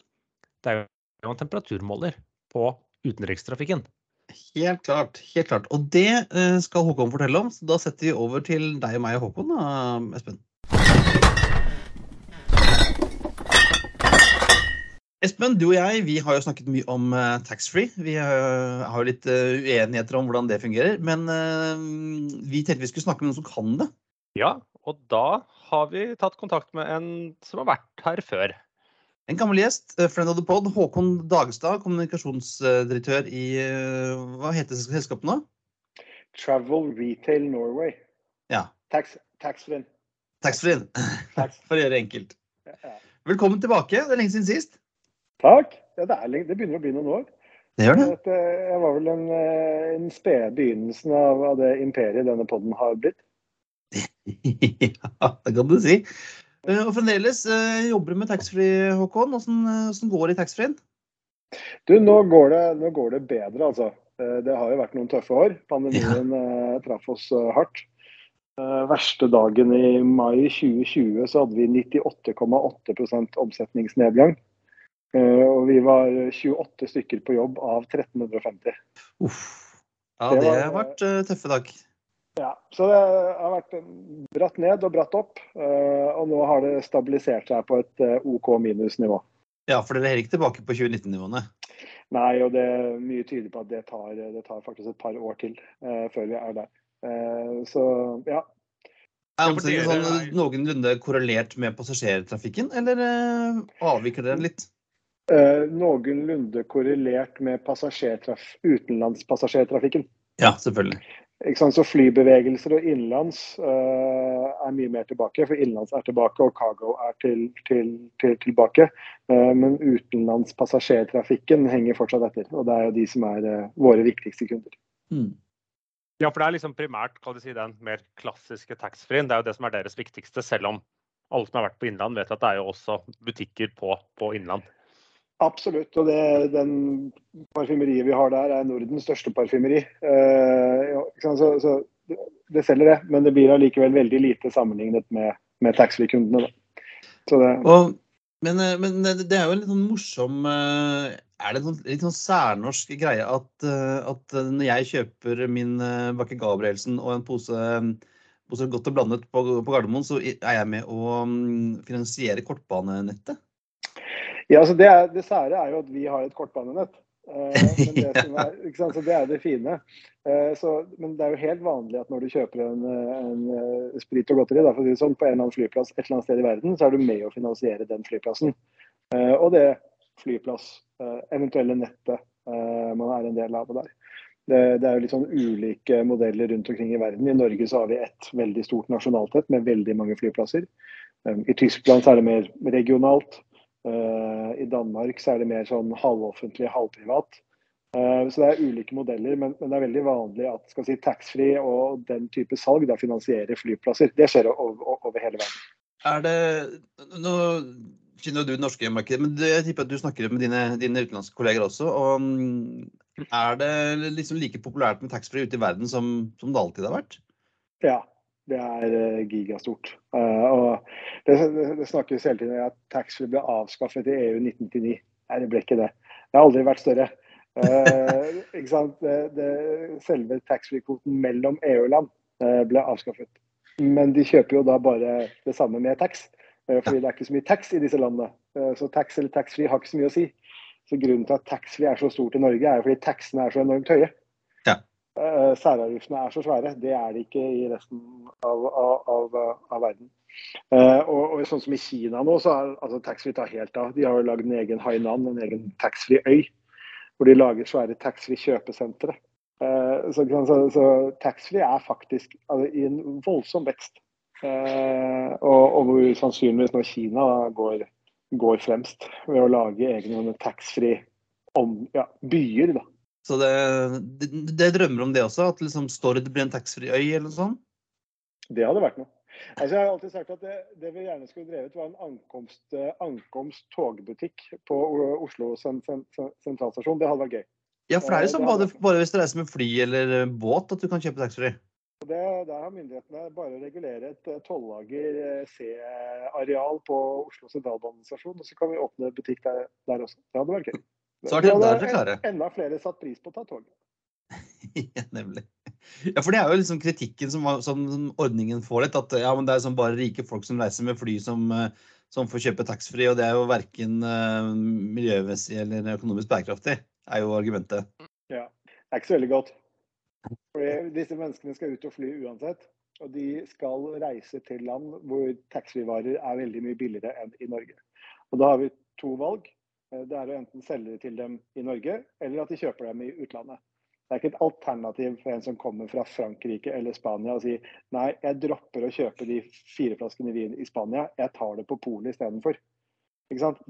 det er jo en temperaturmåler på utenrikstrafikken. Helt klart. helt klart. Og det eh, skal Håkon fortelle om, så da setter vi over til deg og meg og Håkon, da, Espen. Espen, du og jeg vi har jo snakket mye om uh, taxfree. Vi uh, har jo litt uh, uenigheter om hvordan det fungerer. Men vi tenkte vi skulle snakke med noen som kan det. Ja, og da har vi tatt kontakt med en som har vært her før. En gammel gjest, friend of the pod, Håkon Dagestad, kommunikasjonsdirektør i Hva heter selskapet nå? Travel Retail Norway. Ja, Tax, taxfree. Taxfree. Tax. For å gjøre det enkelt. Velkommen tilbake. Det er lenge siden sist. Takk. Ja, det, er, det begynner å bli noen år. Det gjør det. At, eh, Jeg var vel en, eh, en spede begynnelsen av, av det imperiet denne podden har blitt. ja, det kan du si. Eh, Og fremdeles jobber du med taxfree, Håkon. Åssen åssen går det i taxfree-en? Du, nå går, det, nå går det bedre, altså. Det har jo vært noen tøffe år. Pandemien ja. traff oss hardt. Verste dagen i mai 2020 så hadde vi 98,8% omsetningsnedgang. Eh, og vi var 28 stykker på jobb av 1350. Uff. Ja, Det det var- har vært eh, tøffe dag. Ja, så det har vært bratt ned og bratt opp. eh, og nå har det stabilisert seg på et OK minusnivå. Ja, for dere er ikke tilbake på 2019-nivåene. Nei, og det er mye tyder på at det tar, det tar faktisk et par år til eh, før vi er der. Eh, så ja. Er omsetningen sånn noenlunde korrelert med passasjertrafikken, eller eh, avviker dere litt? Eh, noenlunde korrelert med utenlandspassasjertrafikken. Ja, selvfølgelig. Ikke sant? Så flybevegelser og innenlands eh, er mye mer tilbake, for innenlands er tilbake og cargo er til, til, til, tilbake. Eh, men utenlandspassasjertrafikken henger fortsatt etter, og det er jo de som er eh, våre viktigste kunder. Mm. Ja, for det er liksom primært kan du si, den mer klassiske taxfree-en. Det er jo det som er deres viktigste, selv om alle som har vært på innland, vet at det er jo også butikker på, på innland. Absolutt. Og det, den parfymeriet vi har der, er Nordens største parfymeri. Eh, så, så det- selger det, men det blir allikevel veldig lite sammenlignet med, med taxfree-kundene. Men, eh, men det det er jo en litt sånn morsom eh, Er det en sånn, litt sånn særnorsk greie at, eh, at når jeg kjøper min eh, Bakke Gabrielsen og en pose, pose Godt og blandet på, på Gardermoen, så er jeg med å mm, finansiere kortbanenettet? Ja, altså det, er, det sære er jo at vi har et kortbanenett. Uh, det, er? Så det er det fine. Uh, så, men det er jo helt vanlig at når du kjøper en, en uh, sprit og godteri da, for å si sånn, på en eller annen flyplass et eller annet sted i verden, så er du med å finansiere den flyplassen. Og det flyplass, eventuelle nettet man er en del av der. Det, det er jo litt sånn ulike modeller rundt omkring i verden. I Norge så har vi ett veldig stort nasjonalt nett med veldig mange flyplasser. Um, I Tyskland så er det mer regionalt. Eh, I Danmark så er det mer sånn halvoffentlig, halvprivat. Eh, Så det er ulike modeller, men, det er veldig vanlig at skal si, taxfree og den type salg da finansierer flyplasser. Det skjer over, over hele verden. Er det Nå kjenner du det norske markedet, men det- jeg tipper at du snakker med dine, dine utenlandske kolleger også. og mm, Er det liksom like populært med taxfree ute i verden som, som det alltid har vært? Ja, det er eh, gigastort. Eh, og det, det, snakkes hele tiden om at taxfree ble avskaffet i EU 1999. Nei, det ble ikke det. Det har aldri vært større. Eh, ikke sant? Det, det, selve taxfree-kvoten mellom EU-land ble avskaffet. Men de kjøper jo da bare det samme med tax, fordi det er ikke så mye tax i disse landene. Så tax eller taxfree har ikke så mye å si. Så Grunnen til at taxfree er så stort i Norge, er jo fordi taxene er så enormt høye. Eh, Særavgiftene er så svære. Det er de ikke i resten av, av, av, av verden. Eh, og, og sånn som i Kina nå, så er altså, taxfree tar helt av. De har jo lagd en egen Hainan, en egen taxfree-øy. Hvor de lager svære taxfree-kjøpesentre. Eh, så, så, så taxfree er faktisk altså, i en voldsom vekst. Uh, og, hvor sannsynligvis nå Kina går, går fremst ved å lage egne taxfree-byer. ja, byer. da. Så det, det, det drømmer om det også? At liksom Stord blir en taxfree-øy eller noe sånt? Det hadde vært noe. Altså, jeg har alltid sagt at det, det vi gjerne skulle drevet, var en ankomst, eh, ankomst togbutikk på Oslo sen, sen, sentralstasjon. Det hadde vært gøy. Ja, for det er jo Eh, sånn bare, bare hvis du reiser med fly eller eh, båt at du kan kjøpe taxfree. Det, der har myndighetene bare regulere et eh, tollager eh, C-areal på Oslo sentralbanestasjon, og så kan vi åpne butikk der, der også. Det hadde vært gøy. Så er er klare. Enda flere satt pris på å ta toget. Ja, nemlig. Ja, for det er jo liksom kritikken som, som, som ordningen får litt. At ja, men det er sånn bare rike folk som reiser med fly som, eh, som får kjøpe taxfree, og det er jo verken uh, miljømessig eller økonomisk bærekraftig, er jo argumentet. Ja, det er ikke så veldig godt. Fordi disse menneskene skal ut og fly uansett. Og de skal reise til land hvor taxfree-varer er veldig mye billigere enn i Norge. Og da har vi to valg. Eh, Det er å enten selge til dem i Norge, eller at de kjøper dem i utlandet. Det er ikke et alternativ for en som kommer fra Frankrike eller Spania og sier nei, jeg dropper å kjøpe de fire flaskene vin i Spania, jeg tar det på polet istedenfor.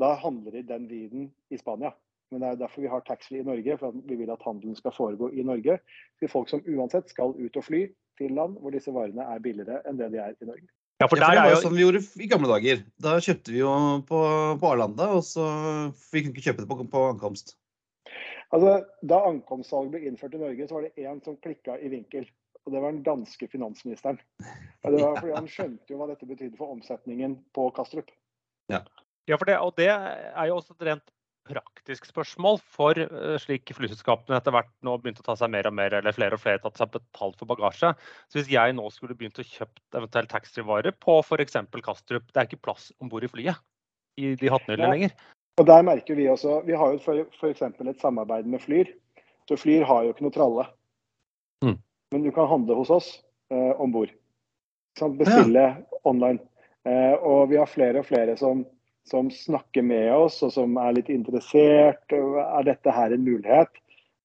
Da handler de den vinen i Spania. Men det er derfor vi har taxfree i Norge, for vi vil at handelen skal foregå i Norge. Til folk som uansett skal ut og fly til land hvor disse varene er billigere enn det de er i Norge. Ja, for Ja, for der det var jo som sånn vi gjorde i gamle dager. Da kjøpte vi jo på, på Arlanda, og så vi kunne ikke kjøpe det på, på ankomst. Altså, da ankomstsalg ble innført i Norge, så var det én som klikka i vinkel. Og det var den danske finansministeren. Og det var fordi Han skjønte jo hva dette betydde for omsetningen på Kastrup. Ja, for det, og det er jo også et rent praktisk spørsmål for eh, slik flyselskapene etter hvert nå begynte å ta seg mer og mer, eller flere og flere tatt seg betalt for bagasje. Så hvis jeg nå skulle begynt å kjøpt eventuelt taxfree-varer på f.eks. Kastrup, det er ikke plass om bord i flyet i de hattene Nei. lenger. Og der merker vi også Vi har jo eksempel et samarbeid med Flyr. Så Flyr har jo ikke noe tralle. Mm. Men du kan handle hos oss eh, om bord. Bestille bestille online. Eh, og vi har flere og flere som, som snakker med oss, og som er litt interessert. Er dette her en mulighet?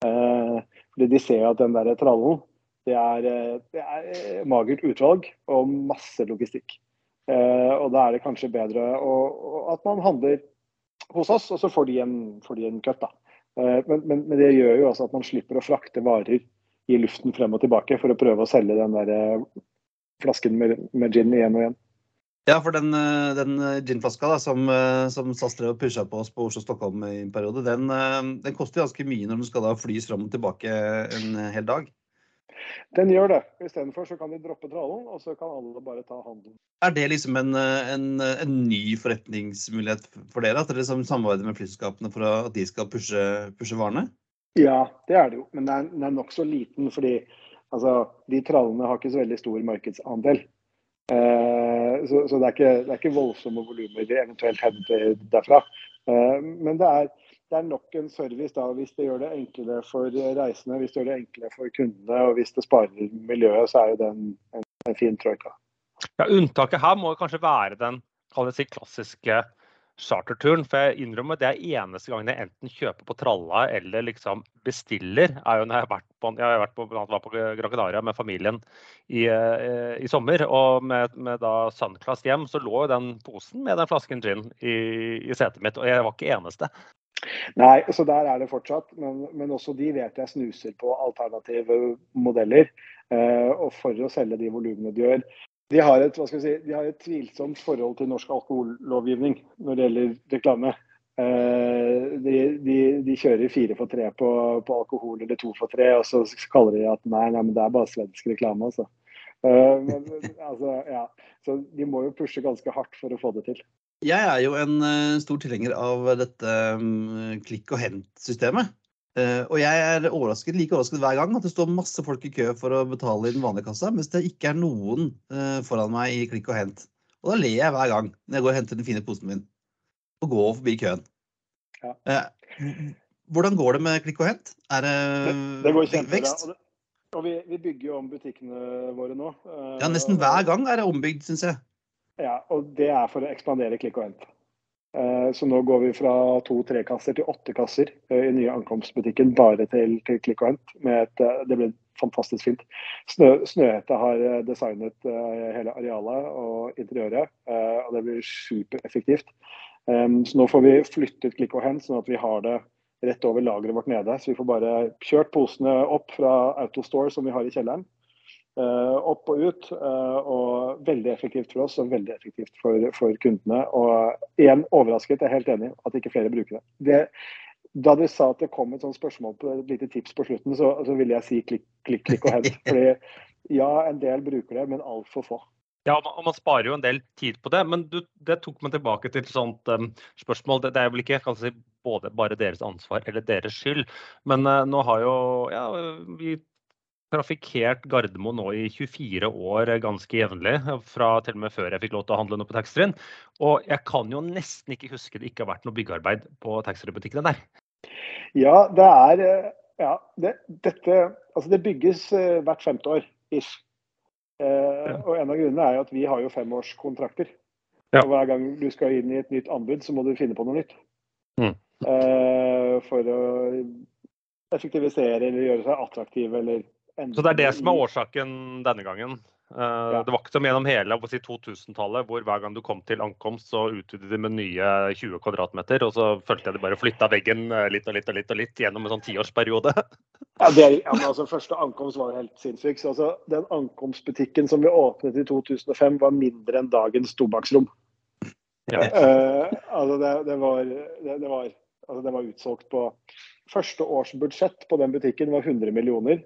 Eh, fordi de ser at den der trallen, det er, eh, det er eh, magert utvalg og masse logistikk. Eh, og da er det kanskje bedre å, at man handler hos oss, og så får de en, får de en cut. da. Eh, Men, men, men det gjør jo også at man slipper å frakte varer i luften frem og tilbake for å prøve å selge den der eh, flasken med, med gin igjen og igjen. Ja, for den, eh, den eh, ginflaska da, som, eh, som SAS drev og pusha på oss på Oslo-Stockholm i en periode, den, den koster ganske mye når den skal da flys fram og tilbake en hel dag. Den gjør det. Istedenfor så kan de droppe trallen, og så kan alle bare ta handelen. Er det liksom en, en, en ny forretningsmulighet for dere? At dere liksom samarbeider med flyselskapene for at de skal pushe, pushe varene? Ja, det er det jo. Men den er, den er nokså liten, fordi altså, de trallene har ikke så veldig stor markedsandel. Eh, så, så det, er ikke, det, er ikke, voldsomme volumer de eventuelt henter derfra. Eh, men det er, det er nok en service da, hvis det gjør det enklere for reisende, hvis det gjør det enklere for kundene og hvis det sparer miljøet, så er det en, en, en fin troika. Ja, Unntaket her må kanskje være den si, klassiske charterturen. For jeg innrømmer det er eneste gangen jeg enten kjøper på tralla eller liksom bestiller, er jo når jeg har vært på, jeg har vært på, var på Gran Canaria med familien i, eh, i sommer. Og med, med da Sunclass hjem, så lå jo den posen med den flasken gin i, i setet mitt. Og jeg var ikke eneste. Nei, så der er det fortsatt. Men, men, også de vet jeg snuser på alternative modeller. Eh, og for å selge de volumene de gjør. De har, et, si, de har, et, tvilsomt forhold til norsk alkohollovgivning når det gjelder reklame. Eh, de, de, de, kjører fire for tre på, på, alkohol eller to for tre, og så kaller de at nei, nei det er bare svensk reklame. Altså. Eh, men, altså, ja. Så de må jo pushe ganske hardt for å få det til. Jeg er jo en uh, stor tilhenger av dette um, klikk og hent-systemet. Uh, og jeg er overrasket, like overrasket hver gang at det står masse folk i kø for å betale i den vanlige kassa, mens det ikke er noen uh, foran meg i klikk og hent. Og da ler jeg hver gang når jeg går og henter den fine posen min. Og går forbi køen. Ja. hvordan går det med klikk og hent? Er det, det, det går kjempebra. Og, og vi, vi, bygger jo om butikkene våre nå. ja, nesten hver gang er det ombygd, syns jeg. Ja, og det er for å ekspandere klikk og hent. Eh, så nå går vi fra to-tre kasser til åtte kasser eh, i nye ankomstbutikken bare til, til klikk og hent. Eh, det blir fantastisk fint. Snø, Snøhette har designet hele arealet og interiøret, og det blir supereffektivt. Så nå får vi flyttet klikk og hent, sånn at vi har det rett over lageret vårt nede. Så vi får bare kjørt posene opp fra Autostore som vi har i kjelleren. Eh, opp og ut. Eh, og veldig effektivt for oss og veldig effektivt for, for kundene. Og igjen overrasket, jeg er helt enig at ikke flere bruker det. det da du sa at det kom et sånt spørsmål på et lite tips på slutten, så, så ville jeg si klikk, klikk, klikk og hent. Fordi ja, en del bruker det, men altfor få. Ja, og man sparer jo en del tid på det, men du, det tok meg tilbake til et sånt um, spørsmål. Det, det, er vel ikke si, både bare deres ansvar eller deres skyld, men uh, nå har jo ja, vi trafikkert Gardermoen nå i 24 år ganske jevnlig. Fra til og med før jeg fikk lov til å handle noe på taxfree-en. Og jeg kan jo nesten ikke huske det ikke har vært noe byggearbeid på taxfree-butikkene der. Ja, det er eh, Ja, det, dette Altså, det bygges eh, hvert femte år, ish. Eh, og en av grunnene er jo at vi har jo femårskontrakter. Ja. Og hver gang du skal inn i et nytt anbud, så må du finne på noe nytt. Mm. Eh, for å effektivisere eller gjøre seg attraktiv eller så det er det som er årsaken denne gangen. Uh, ja. Det var ikke som gjennom hele si, 2000-tallet, hvor hver gang du kom til ankomst, så utvidet de med nye 20 kvm. og så følte jeg de bare flytta veggen eh, litt og litt og litt og litt gjennom en sånn tiårsperiode. ja, det, ja, men altså, Første ankomst var helt sinnssyk. Altså, den ankomstbutikken som vi åpnet i 2005, var mindre enn dagens tobakksrom. Ja. Uh, altså, det, det, var, det, det var, altså, det var utsolgt på Første års budsjett på den butikken var 100 millioner.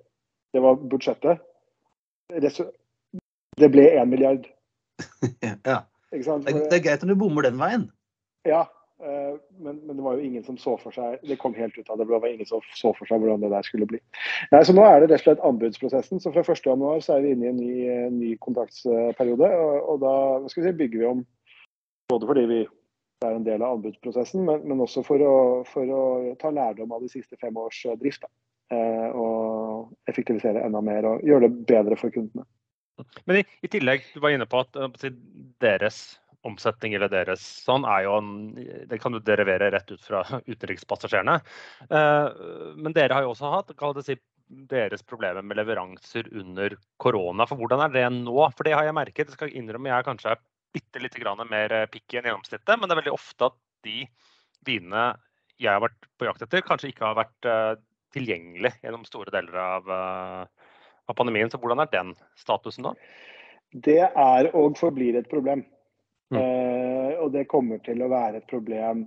Det var budsjettet. Det ble én milliard. ja. Det, det, er greit om du bommer den veien. Ja, eh, men, men, det var jo ingen som så for seg Det kom helt ut av det blå. Det var ingen som så for seg hvordan det der skulle bli. Nei, så Nå er det rett og slett anbudsprosessen. så Fra 1.1 så er vi inne i en ny, ny kontraktsperiode. Og, og da si, bygger vi om både fordi vi er en del av anbudsprosessen, men, men også for å, for å, ta lærdom av de siste fem års drift. Da. Eh, og effektivisere enda mer og gjøre det bedre for kundene. Men i, i tillegg, du var inne på at deres omsetning eller deres sånn er jo en, Det kan du derivere rett ut fra utenrikspassasjerene. Uh, men dere har jo også hatt det si, deres problemer med leveranser under korona. For hvordan er det nå? For det har jeg merket. Jeg skal innrømme jeg er kanskje bitte litt mer picky enn gjennomsnittet, men det er veldig ofte at de vinene jeg har vært på jakt etter, kanskje ikke har vært tilgjengelig gjennom store deler av, eh, av pandemien. Så hvordan er den statusen da? Det er og forblir et problem. Mm. Uh, og det kommer til å være et problem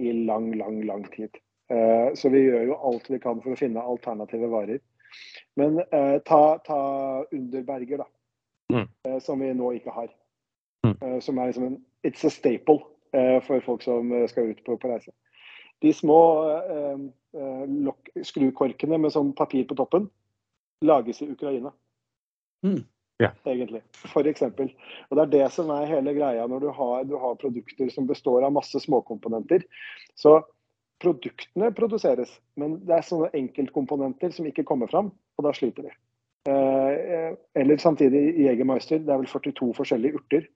i lang, lang, lang tid. Uh, så vi gjør jo alt vi kan for å finne alternative varer. Men uh, ta, ta Underberger, da. Mm. Som vi nå ikke har. Mm. Som er liksom en It's a staple for folk som skal ut på, på reise. De små skrukorkene med sånn papir på toppen lages i Ukraina. Mm. Yeah. Egentlig. For eksempel. Og det er det som er hele greia når du har, du har produkter som består av masse småkomponenter. Så produktene produseres, men det er sånne enkeltkomponenter som ikke kommer fram, og da sliter de. Eh, eller samtidig i Jegermeister, det er vel 42 forskjellige urter.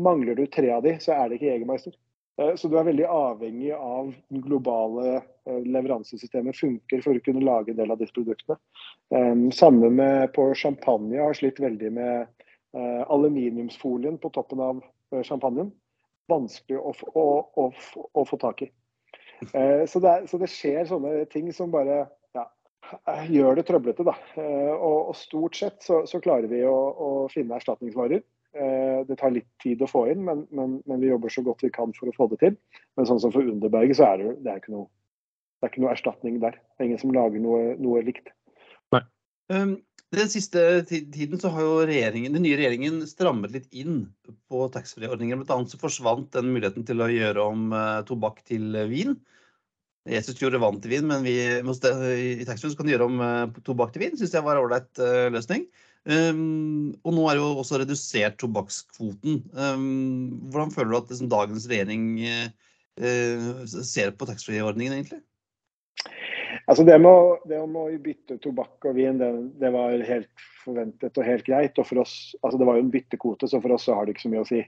Mangler du tre av de, så er det ikke Jegermeister. Eh, så du er veldig avhengig av den globale eh, leveransesystemet funker for å kunne lage en del av disse produktene. Eh, Samme med på champagne har slitt veldig med eh, aluminiumsfolien på toppen av champagnen. Vanskelig å, å, å, å få tak i. Så det, er, så det skjer sånne ting som bare ja, gjør det trøblete. Da. Og, og stort sett så, så klarer vi å finne erstatningsvarer. Eh, Det tar litt tid å få inn, men, men, men vi jobber så godt vi kan for å få det til. Men sånn som for Underberget, så er det, det er ikke noe, det er ikke noe erstatning der. Det er ingen som lager noe, noe likt. Um, Den siste tiden så har jo regjeringen, den nye regjeringen strammet litt inn på taxfree-ordninger. Blant annet så forsvant den muligheten til å gjøre om eh, tobakk til eh, vin. Jesus gjorde vann til vin, men vi, i taxfree så kan du gjøre om tobakk til vin. Syns jeg var en ålreit eh, løsning. Um, og nå er jo også redusert tobakkskvoten. Um, hvordan føler du at liksom, dagens regjering eh, ser på taxfree-ordningen, egentlig? Altså det med, å, det om å bytte tobakk og vin, det, det var helt forventet og helt greit. Og for oss, altså det var jo en byttekvote, så for oss så har det ikke så mye å si.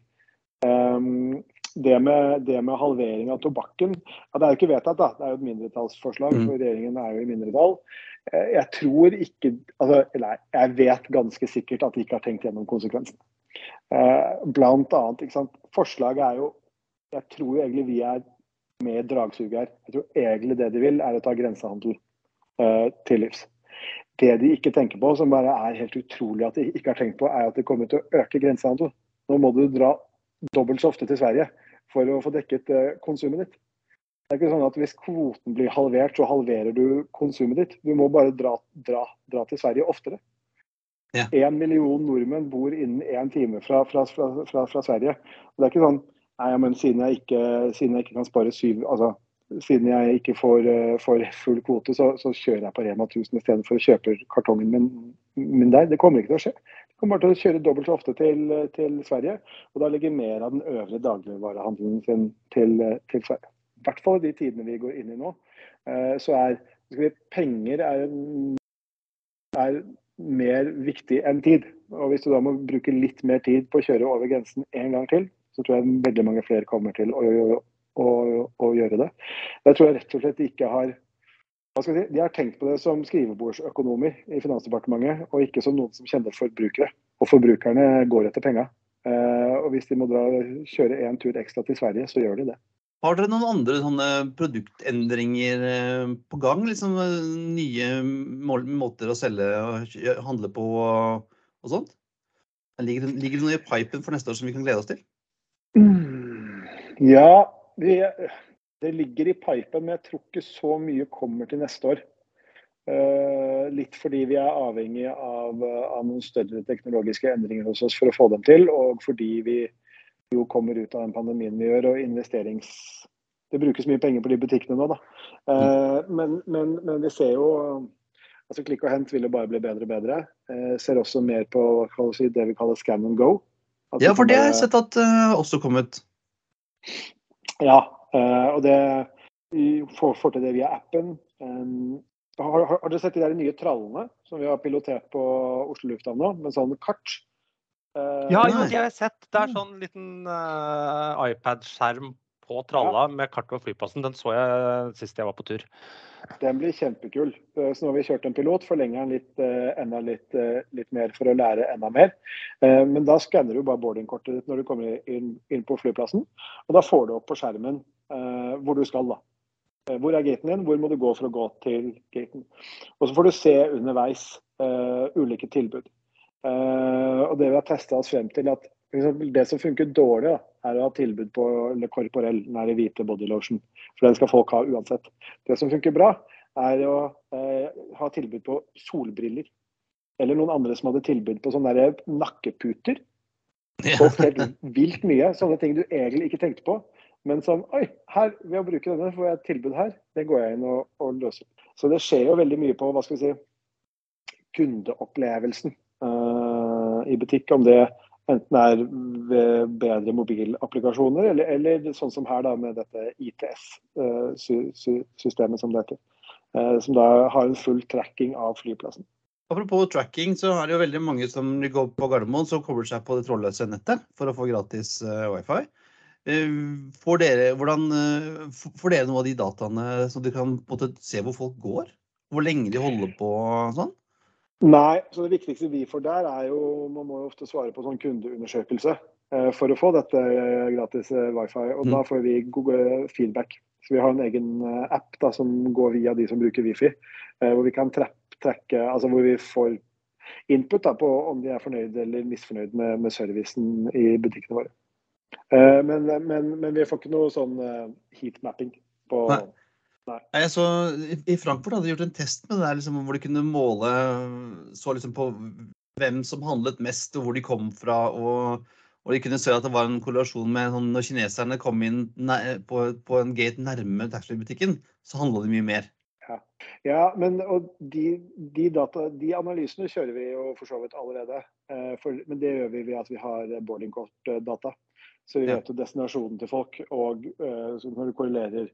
Um, det, med, det med halvering av tobakken ja, Det er jo ikke vedtatt, da. Det er jo et mindretallsforslag, Mm. for regjeringen er jo i mindretall. Eh, Jeg tror ikke altså, Eller jeg vet ganske sikkert at de ikke har tenkt gjennom konsekvensene. Eh, Blant annet, ikke sant. Forslaget er jo Jeg tror egentlig vi er med dragsuget her. Jeg tror egentlig det de vil, er å ta grensehandel eh, til livs. Det de ikke tenker på, som bare er helt utrolig at de ikke har tenkt på, er at det kommer til å øke grensehandel. Nå må du dra dobbelt så ofte til Sverige for å få dekket eh, konsumet ditt. Det er ikke sånn at Hvis kvoten blir halvert, så halverer du konsumet ditt. Du må bare dra, dra, dra til Sverige oftere. Ja. Million nordmenn bor innen én time fra, fra, fra, fra, fra Sverige. Og det er ikke sånn Nei, men siden jeg ikke, siden jeg ikke kan spare syv altså, Siden jeg ikke får, eh, får full kvote, så, så kjører jeg på Rema 1000 istedenfor å kjøpe kartongen min, min der. Det kommer ikke til å skje. Kommer til å kjøre dobbelt så ofte til, til Sverige. Og da ligger mer av den øvrige dagligvarehandelen sin til, til Sverige. I hvert fall i de tidene vi går inn i nå. eh, Så er vi, penger er, er mer viktig enn tid. Og hvis du da må bruke litt mer tid på å kjøre over grensen en gang til, så tror jeg veldig mange flere kommer til å, å, å, å gjøre det. Jeg tror jeg rett og slett ikke har si, De har tenkt på det som skrivebordsøkonomer i Finansdepartementet, og ikke som noen som kjenner forbrukere. Og forbrukerne går etter penga. Eh, og hvis de må dra, kjøre en tur ekstra til Sverige, så gjør de det. Har dere noen andre sånne produktendringer eh, på gang? Liksom eh, nye måter å selge og handle på og, sånt? Ligger, ligger det noe i pipen for neste år som vi kan glede oss til? Mm. Ja, vi, det ligger i pipen, men jeg tror ikke så mye kommer til neste år. Uh, litt fordi vi er avhengig av, av noen større teknologiske endringer hos oss for å få dem til, og fordi vi jo kommer ut av den pandemien vi gjør, og investerings... Det brukes mye penger på de butikkene nå, da. Uh, men, men, men vi ser jo altså Klikk og hent vil jo bare bli bedre og bedre. Uh, ser også mer på si, det vi kaller scan and go. Altså, Ja, for det har jeg sett at også kommet. Ja, eh, og det vi får, får til det via appen. Um, har, har, har dere sett de der nye trallene som vi har pilotert på Oslo lufthavn nå, med sånn kart? Eh, Ja, jeg jo, har sett. Det er sånn liten uh, iPad-skjerm på tralla med kart over flyplassen. Den så jeg sist jeg var på tur. Den blir kjempekul. Eh, Så nå har vi kjørt en pilot, forlenger den litt, eh, enda litt, eh, litt mer for å lære enda mer. Eh, Men da skanner du bare boardingkortet ditt når du kommer inn, inn på flyplassen. Og da får du opp på skjermen eh, hvor du skal, da. Eh, Hvor er gaten din, hvor må du gå for å gå til gaten. Og så får du se underveis uh, ulike tilbud. Uh, og det vi har testa oss frem til, at liksom, det som funker dårlig, da, er å ha tilbud på Le Corporel, den i hvite bodylotion. For den skal folk ha uansett. Det som funker bra, er å uh, ha tilbud på solbriller. Eller noen andre som hadde tilbud på sånne der nakkeputer. Ja. Solgt helt vilt mye. Sånne ting du egentlig ikke tenkte på. Men sånn Oi, her, ved å bruke denne får jeg et tilbud her. Det går jeg inn og, og løser. Så det skjer jo veldig mye på hva skal vi si, kundeopplevelsen uh, i butikk. Om det enten er ved bedre mobilapplikasjoner, eller, eller sånn som her da med dette ITS-systemet, som det heter. Uh, som da har en full tracking av flyplassen. Apropos tracking, så er det jo veldig mange som går på Gardermoen som kobler seg på det trådløse nettet for å få gratis eh, wifi. Eh, Får dere, hvordan, eh, får dere noe av de dataene så dere kan måte se hvor folk går? Hvor lenge de holder på sånn? Nei, så det viktigste vi får der er jo Man må jo ofte svare på sånn kundeundersøkelse eh, for å få dette gratis wifi. Og Mm. da får vi god feedback. Så vi har en egen app da, som går via de som bruker wifi. Hvor vi kan trekke, altså hvor vi får input da, på om de er fornøyd eller misfornøyd med, med servicen i butikkene våre. Eh, Men, men, men vi får ikke noe sånn eh, heatmapping på Nei. Nei, så, i- Frankfurt hadde de gjort en test med det der, liksom, hvor de kunne måle så liksom på hvem som handlet mest, og hvor de kom fra. Og, og de kunne se at det var en korrelasjon med sånn, når kineserne kom inn på, på en gate nærme taxfree-butikken, så handla de mye mer. Ja, men og de, de, data, de analysene kjører vi jo for så vidt allerede. Eh, for, men det gjør vi ved at vi har boardingkort-data. Så vi vet jo destinasjonen til folk. Og eh, når du korrelerer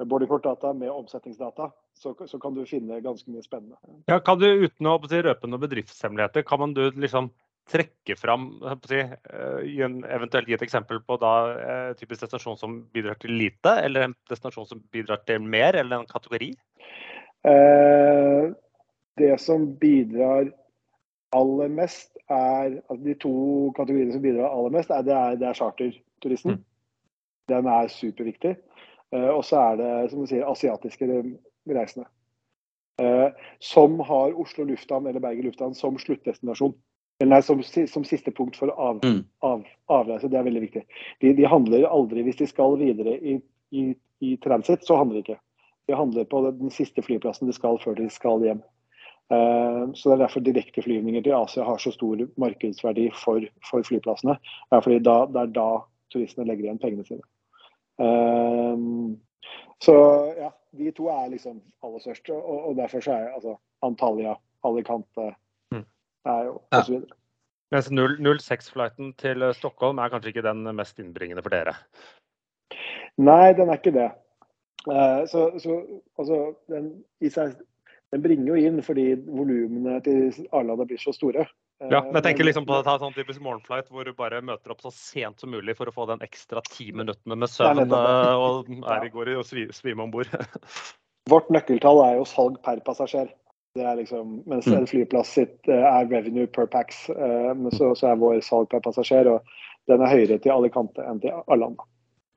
boardingkortdata med omsetningsdata, så, så kan du finne ganske mye spennende. Ja, kan du uten å si, røpe noen bedriftshemmeligheter, kan man du liksom trekke fram si, eh, eventuelt gi et eksempel på da eh, typisk destinasjon som bidrar til lite, eller en destinasjon som bidrar til mer, eller en kategori? Eh, det som bidrar aller mest, er altså De to kategoriene som bidrar aller mest, er, det er, det er charterturisten. Mm. Den er superviktig. Uh, og så er det som du sier, asiatiske reisende. Uh, som har Oslo lufthavn eller Bergen lufthavn som sluttdestinasjon. Eller nei, som, som siste punkt for av, Mm. av, avreise. Det er veldig viktig. De, de handler aldri hvis de skal videre i, i, i transit, så handler de ikke. De handler på den siste flyplassen de skal før de skal hjem. Eh, Så Det er derfor direkteflyvninger til Asia har så stor markedsverdi for, for flyplassene. Det er fordi da, det er da turistene legger igjen pengene sine. Eh, Så ja, de to er liksom aller størst. Og, og derfor så er altså Antalya, Alicante Mm. er jo Ja. og så videre. Mens 06-flighten til Stockholm er kanskje ikke den mest innbringende for dere. Nei, den er ikke det. Eh, så, så altså, den, i seg, den bringer jo inn fordi volumene til Arlanda blir så store. Eh, Ja, men jeg tenker liksom på å ta sånn typisk morgenflight hvor du bare møter opp så sent som mulig for å få den ekstra ti minuttene med søvn eh, og er i går i og svime om bord. Vårt nøkkeltall er jo salg per passasjer. Det er liksom, mens Mm. en flyplass sitt eh, er revenue per pax, eh, men så, så er vår salg per passasjer og den er høyere til Alicante enn til Arlanda.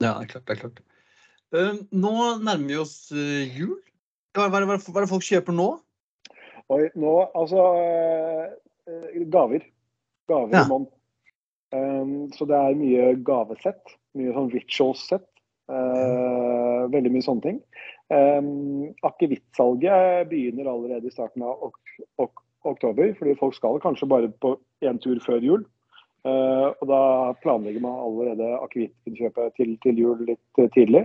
Ja, det er klart. det er klart. Eh, nå nærmer vi oss eh, jul. Hva, hva, er det- hva, hva er det folk kjøper nå? Oi, nå, altså eh, eh, Gaver. Gaver Ja. i monn. Um, så det er mye gavesett. Mye sånn rituals-sett. Uh, veldig mye sånne ting. Um, Akevittsalget begynner allerede i starten av ok ok oktober, fordi folk skal kanskje bare på én tur før jul. Uh, og da planlegger man allerede akevittkjøpet til, til jul litt eh, tidlig.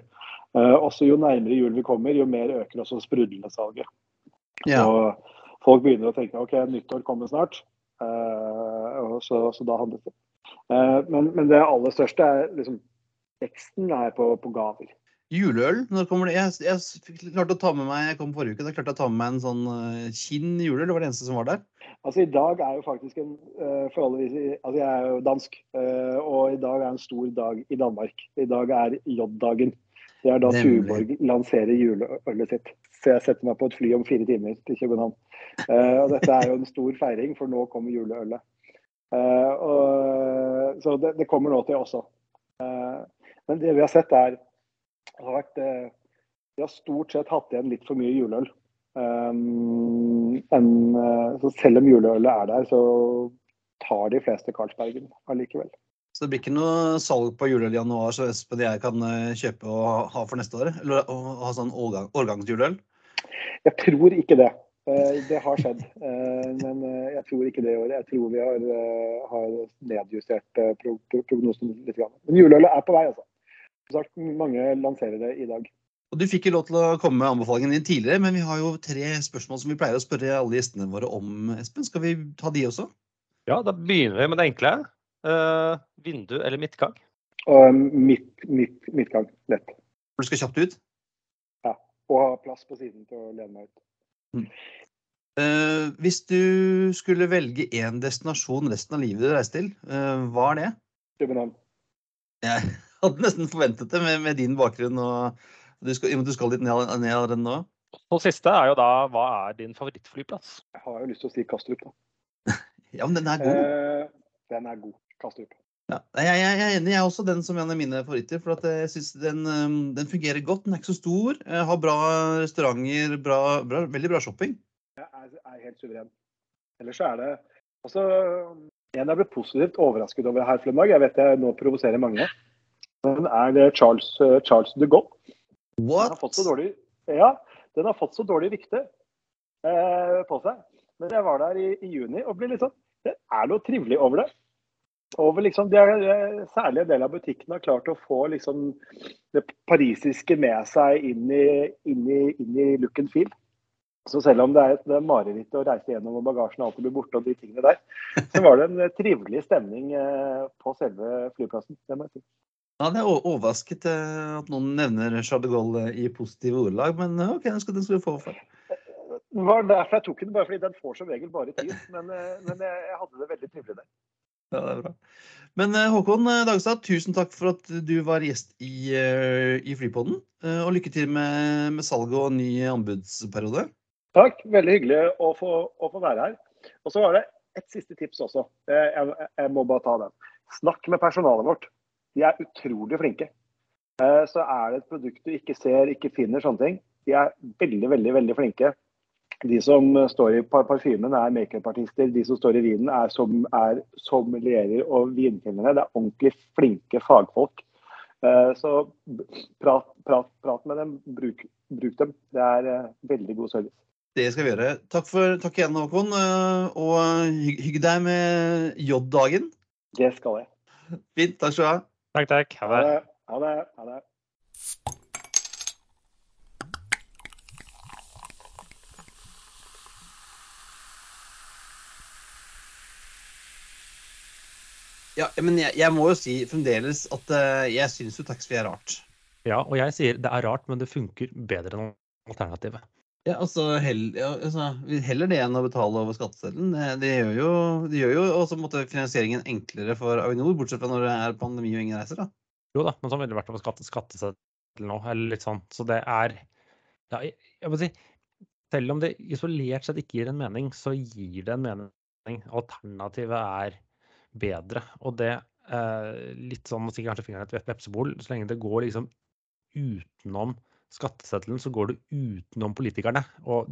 Eh, også jo nærmere jul vi kommer, jo mer øker også sprudlesalget. Ja. Og folk begynner å tenke ok, nyttår kommer snart. Eh, og så, så da handles det. Eh, men, men det aller største er liksom Veksten er på, på gaver. Juleøl, når kommer det? Jeg, jeg klarte å ta med meg, jeg kom forrige uke, da klarte jeg å ta med meg en sånn Kinn juleøl. Det var det eneste som var der. Altså I dag er jo faktisk en forholdsvis Altså jeg er jo dansk, og i dag er en stor dag i Danmark. I dag er J-dagen. Det er da. Tuborg lanserer juleølet sitt. Så jeg setter meg på et fly om fire timer til København. Uh, og dette er jo en stor feiring, for nå kommer juleølet. Uh, og, så det, det kommer nå til også. Uh, men det vi har sett er har vært, Vi har stort sett hatt igjen litt for mye juleøl. Um, en, så selv om juleølet er der, så tar de fleste Carlsbergen allikevel. Så det blir ikke noe salg på juleøl i januar så Espen og jeg kan eh, kjøpe og ha for neste år? Eller å ha sånn årgang, årgangsjuleøl? Jeg tror ikke det. Eh, Det har skjedd, eh, men jeg tror ikke det i året. Jeg tror vi har, har nedjustert pro pro prognosen litt. grann. Men juleølet er på vei, altså. Som sagt, mange lanserer det i dag. Og Du fikk jo lov til å komme med anbefalingen din tidligere, men vi har jo tre spørsmål som vi pleier å spørre alle gjestene våre om. Espen, Skal vi ta de også? Ja, da begynner vi med det enkle. Eh, vindu eller midtgang? Og midt, midt, midtgang, lett. For du skal kjapt ut. Ja. Og ha plass på siden til å lene meg ut. Eh, hvis du skulle velge én destinasjon resten av livet du reiser til, uh, hva er det? København. Jeg hadde nesten forventet det med, med din bakgrunn. og du skal, du skal litt ned, ned allerede nå. Og siste er jo da hva er din favorittflyplass? Jeg har jo lyst til å si Kastrup, da. Ja, men den er god. Uh, den er god. Kastrup. Ja. Jeg, jeg, jeg er enig. Jeg er også den som er en av mine favoritter. For at jeg synes den, um, den fungerer godt. Den er ikke så stor. eh, Har bra restauranter, bra, bra, veldig bra shopping. Jeg er, er helt suveren. Ellers er det også En jeg ble positivt overrasket over her forleden dag, jeg vet jeg nå provoserer mange, men er det Charles, eh, Charles de Gaulle. Den har fått så dårlig, ja, den har fått så dårlig rykte eh, på seg. Men jeg var der i, i juni og ble litt sånn Det er noe trivelig over det. Over liksom, de er, eh, særlig en del av butikkene har klart å få liksom, det parisiske med seg inn i, inn i, inn i look and feel. Så selv om det er et er mareritt å reise gjennom og bagasjen alltid blir borte og de tingene der, så var det en eh, trivelig stemning eh, på selve flyplassen. Det må jeg si. Ja, det er overrasket at noen nevner Charles de Gaulle i positive ordelag, men OK, den skal, den skal du få for. Det var derfor jeg tok den, bare fordi den får som regel bare tid. Men, men jeg, jeg hadde det veldig trivelig der. Ja, det er bra. Men eh, Håkon eh, Dagstad, tusen takk for at du var gjest i, eh, i Flypodden. Og lykke til med, med salget og ny anbudsperiode. Takk, veldig hyggelig å få, å få være her. Og så var det et siste tips også. Jeg, jeg må bare ta den. Snakk med personalet vårt. De er utrolig flinke. Så er det et produkt du ikke ser, ikke finner, sånne ting. De er veldig, veldig, veldig flinke. De som står i parfymen er makeupartister. De som står i vinen er, som, er sommelierer og vinkjennere. Det er ordentlig flinke fagfolk. Eh, Så prat, prat, prat med dem. Bruk, bruk dem. Det er eh, veldig god service. Det skal vi gjøre. Takk, for, takk igjen, Håkon. eh, Og hygg, deg med J-dagen. Det skal jeg. Fint. Takk skal du ha. Takk, takk. Ha det. Ha det. Ha det. Ja, men jeg, jeg må jo si fremdeles at eh, jeg syns jo taxfree er rart. Ja, og jeg sier det er rart, men det funker bedre enn alternativet. Ja, altså, hell, ja, altså Heller det enn å betale over skatteseddelen. Det, det gjør jo, det gjør jo også måte, finansieringen enklere for Avinor, bortsett fra når det er pandemi og ingen reiser. da. Jo da, men sånn ville det vært over skatte, skatteseddelen òg, eller litt sånn. Så det er ja, jeg, jeg må si, Selv om det isolert sett ikke gir en mening, så gir det en mening. Alternativet er bedre. Og det eh, litt sånn å si kanskje fingeren i et vepsebol, så lenge det går liksom utenom skatteseddelen, så går det utenom politikerne. Og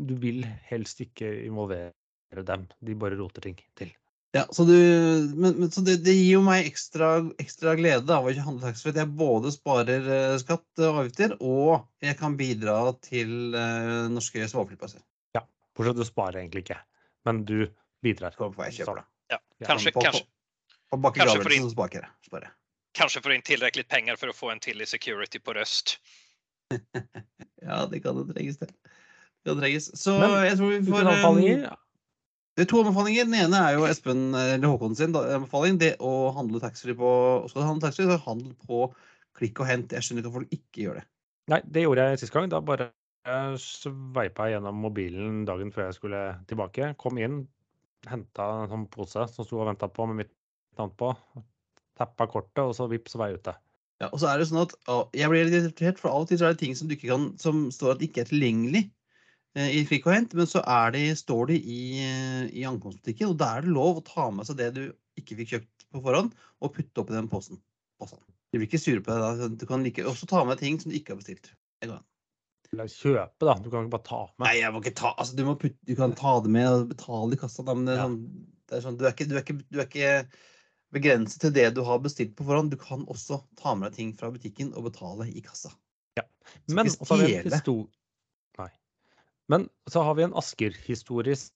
du vil helst ikke involvere dem. De bare roter ting til. Ja, så du, men, men, så det, det gir jo meg ekstra, ekstra glede av å ikke handle taxfree. Jeg både sparer eh, skatt og avgifter, og jeg kan bidra til eh, norske småflyplasser. Bortsett fra at du sparer egentlig ikke, men du bidrar. På hva jeg kjøper, da. Ja, kanske, på- kanske, På bak i Kanskje for inn så sparer jeg. Sparer jeg. kanske får in tillräckligt pengar för att få en till i security på röst. Ja, det kan det trenges, det. Det kan trenges. Så Men, jeg tror vi får eh. Det er to anbefalinger. Den ene er jo Espen eller Håkon sin anbefaling. Det å handle taxfree på Skal du handle taxfree, så handel på klikk og hent. Jeg skjønner ikke at folk ikke gjør det. Nei, det gjorde jeg sist gang. Da bare eh, sveipa jeg gjennom mobilen dagen før jeg skulle tilbake. Kom inn, henta en sånn pose som sto og venta på med mitt navn på. Tappa kortet, og så vips, så var jeg ute. Ja, og så er det sånn at å, Jeg blir litt irritert, for av og til så er det ting som du ikke kan, som står at ikke er tilgjengelig eh, i Frikk og hent, men så er de, står de i, eh, i ankomstbutikken, og da er det lov å ta med seg det du ikke fikk kjøpt på forhånd, og putte oppi den posen. posen. De blir ikke sure på det. da. Du kan like, også ta med ting som du ikke har bestilt. Det går an. Eller kjøpe, da. Du kan ikke bare ta med. Nei, jeg må ikke ta altså, du, må putte, du kan ta det med og betale i kassa, da, men det er Ja. sånn, det er sånn du, er ikke, du, er ikke, du er ikke begrenset til det du har bestilt på forhånd. Du kan også ta med deg ting fra butikken og betale i kassa. Ja. Men så har vi en stjele. histo- Nei. Men så har vi en Asker-historisk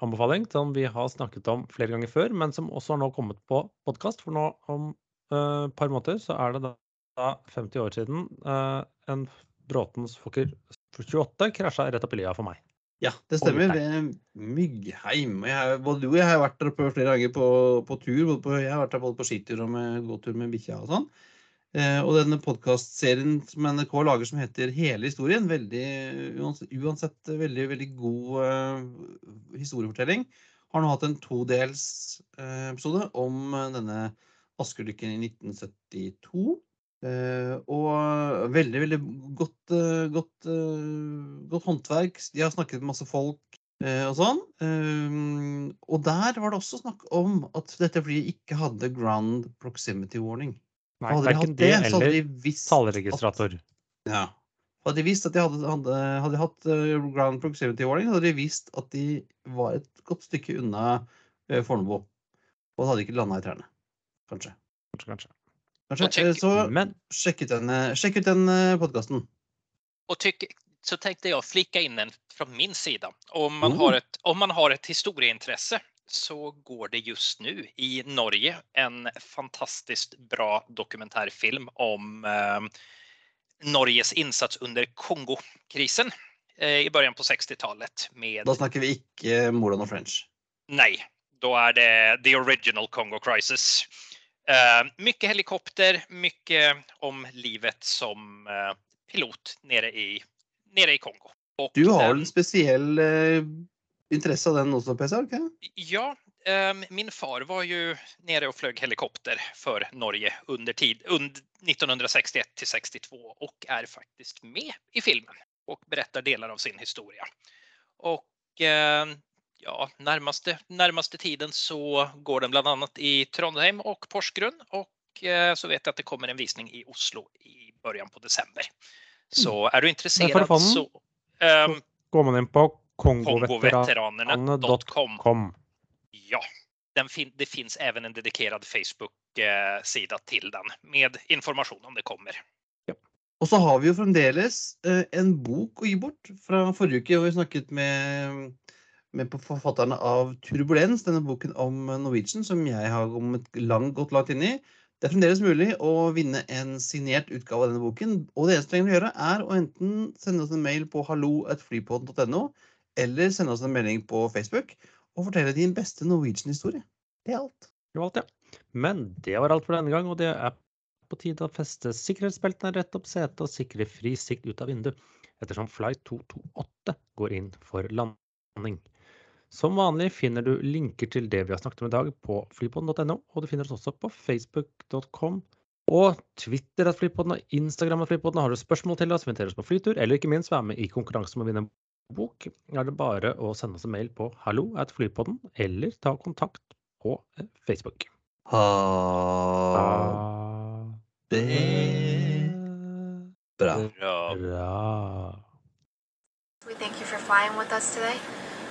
anbefaling som vi har snakket om flere ganger før, men som også har nå kommet på podkast. For nå om et et par måneder så er det da 50 år siden uh, en Bråtens Fokker 28 krasja rett opp i lia for meg. Ja, det stemmer. Ved Myggheim. Jeg, både du og jeg har vært der på flere ganger på, på tur. På, jeg har vært der både på skitur og med gåtur med bikkja og sånn. Eh, og denne podkastserien som NRK lager som heter Hele historien, veldig, uansett, veldig, veldig god eh, historiefortelling, har nå hatt en todels eh, episode om denne Asker-ulykken i 1972. Eh, og veldig, veldig godt, uh, godt, uh, godt håndverk. De har snakket med masse folk og sånn. Eh, og der var det også snakk om at dette flyet ikke hadde ground proximity warning. Nei, Hadde de hatt det så hadde de visst at- taleregistrator. Ja. Hadde de visst at de hadde, hadde, hadde de hatt ground proximity warning, hadde de visst at de var et godt stykke unna uh, Fornebu. Og hadde ikke landa i trærne. Kanskje. Kanskje, kanskje. Kanskje. Og check- Eh, Så Men sjekk ut den, eh, sjekk ut den podkasten. Och tyck, så tänkte jag flika in en från min sida. Om man, Oh. har ett, om man har ett historieintresse så går det just nu i Norge en fantastiskt bra dokumentärfilm om eh, Norges insats under Kongokrisen eh, i början på 60-talet med Da snakker vi ikke Moland og French. Nej, da er det the original Congo Crisis. Eh, mycket helikopter, mycket om livet som eh, pilot nere i, nere i Kongo. Och Du har den- en spesiell eh, interesse av den også, PC? Okay? Ja, eh, min far var ju nere och flög helikopter för Norge under tid under 1961 till 62 och är faktiskt med i filmen och berättar delar av sin historia. Och ehm, ja, närmaste, närmaste tiden så går den bland annat i Trondheim och Porsgrunn och eh, så vet jag att det kommer en visning i Oslo i början på december. Så är du intresserad så, den? så ehm, går man inn på kongoveteraner.com. Kongo Ja, den fin det finns även en dedikerad Facebook-sida till den med information om det kommer. Og så har vi jo fremdeles eh, en bok å gi bort fra forrige uke. hvor vi snakket med, med på forfatterne av Turbulens, denne boken om Norwegian, som jeg har kommet langt, gått langt inn i. Det er fremdeles mulig å vinne en signert utgave av denne boken. Og det eneste du trenger å gjøre, er å enten sende oss en mail på hallo.flypodden.no, eller sende oss en melding på Facebook og fortelle din beste Norwegian-historie. Det er alt. Det var alt, ja. Men det var alt for denne gang, og det er på tide å feste sikkerhetsbeltene rett opp setet og sikre fri sikt ut av vinduet, ettersom flight 228 går inn for landing. Som vanlig finner du linker til det vi har snakket om i dag på flypodden.no, og du finner oss også på facebook.com og Twitter at Flypodden og Instagram at Flypodden. Har du spørsmål til oss, inviter oss på flytur, eller ikke minst være med i konkurranse om å vinne en bok, er det bare å sende oss en mail på hallo at flypodden, eller ta kontakt på eh, Facebook. Ha det bra. Bra. Bra. We thank you for flying with us today.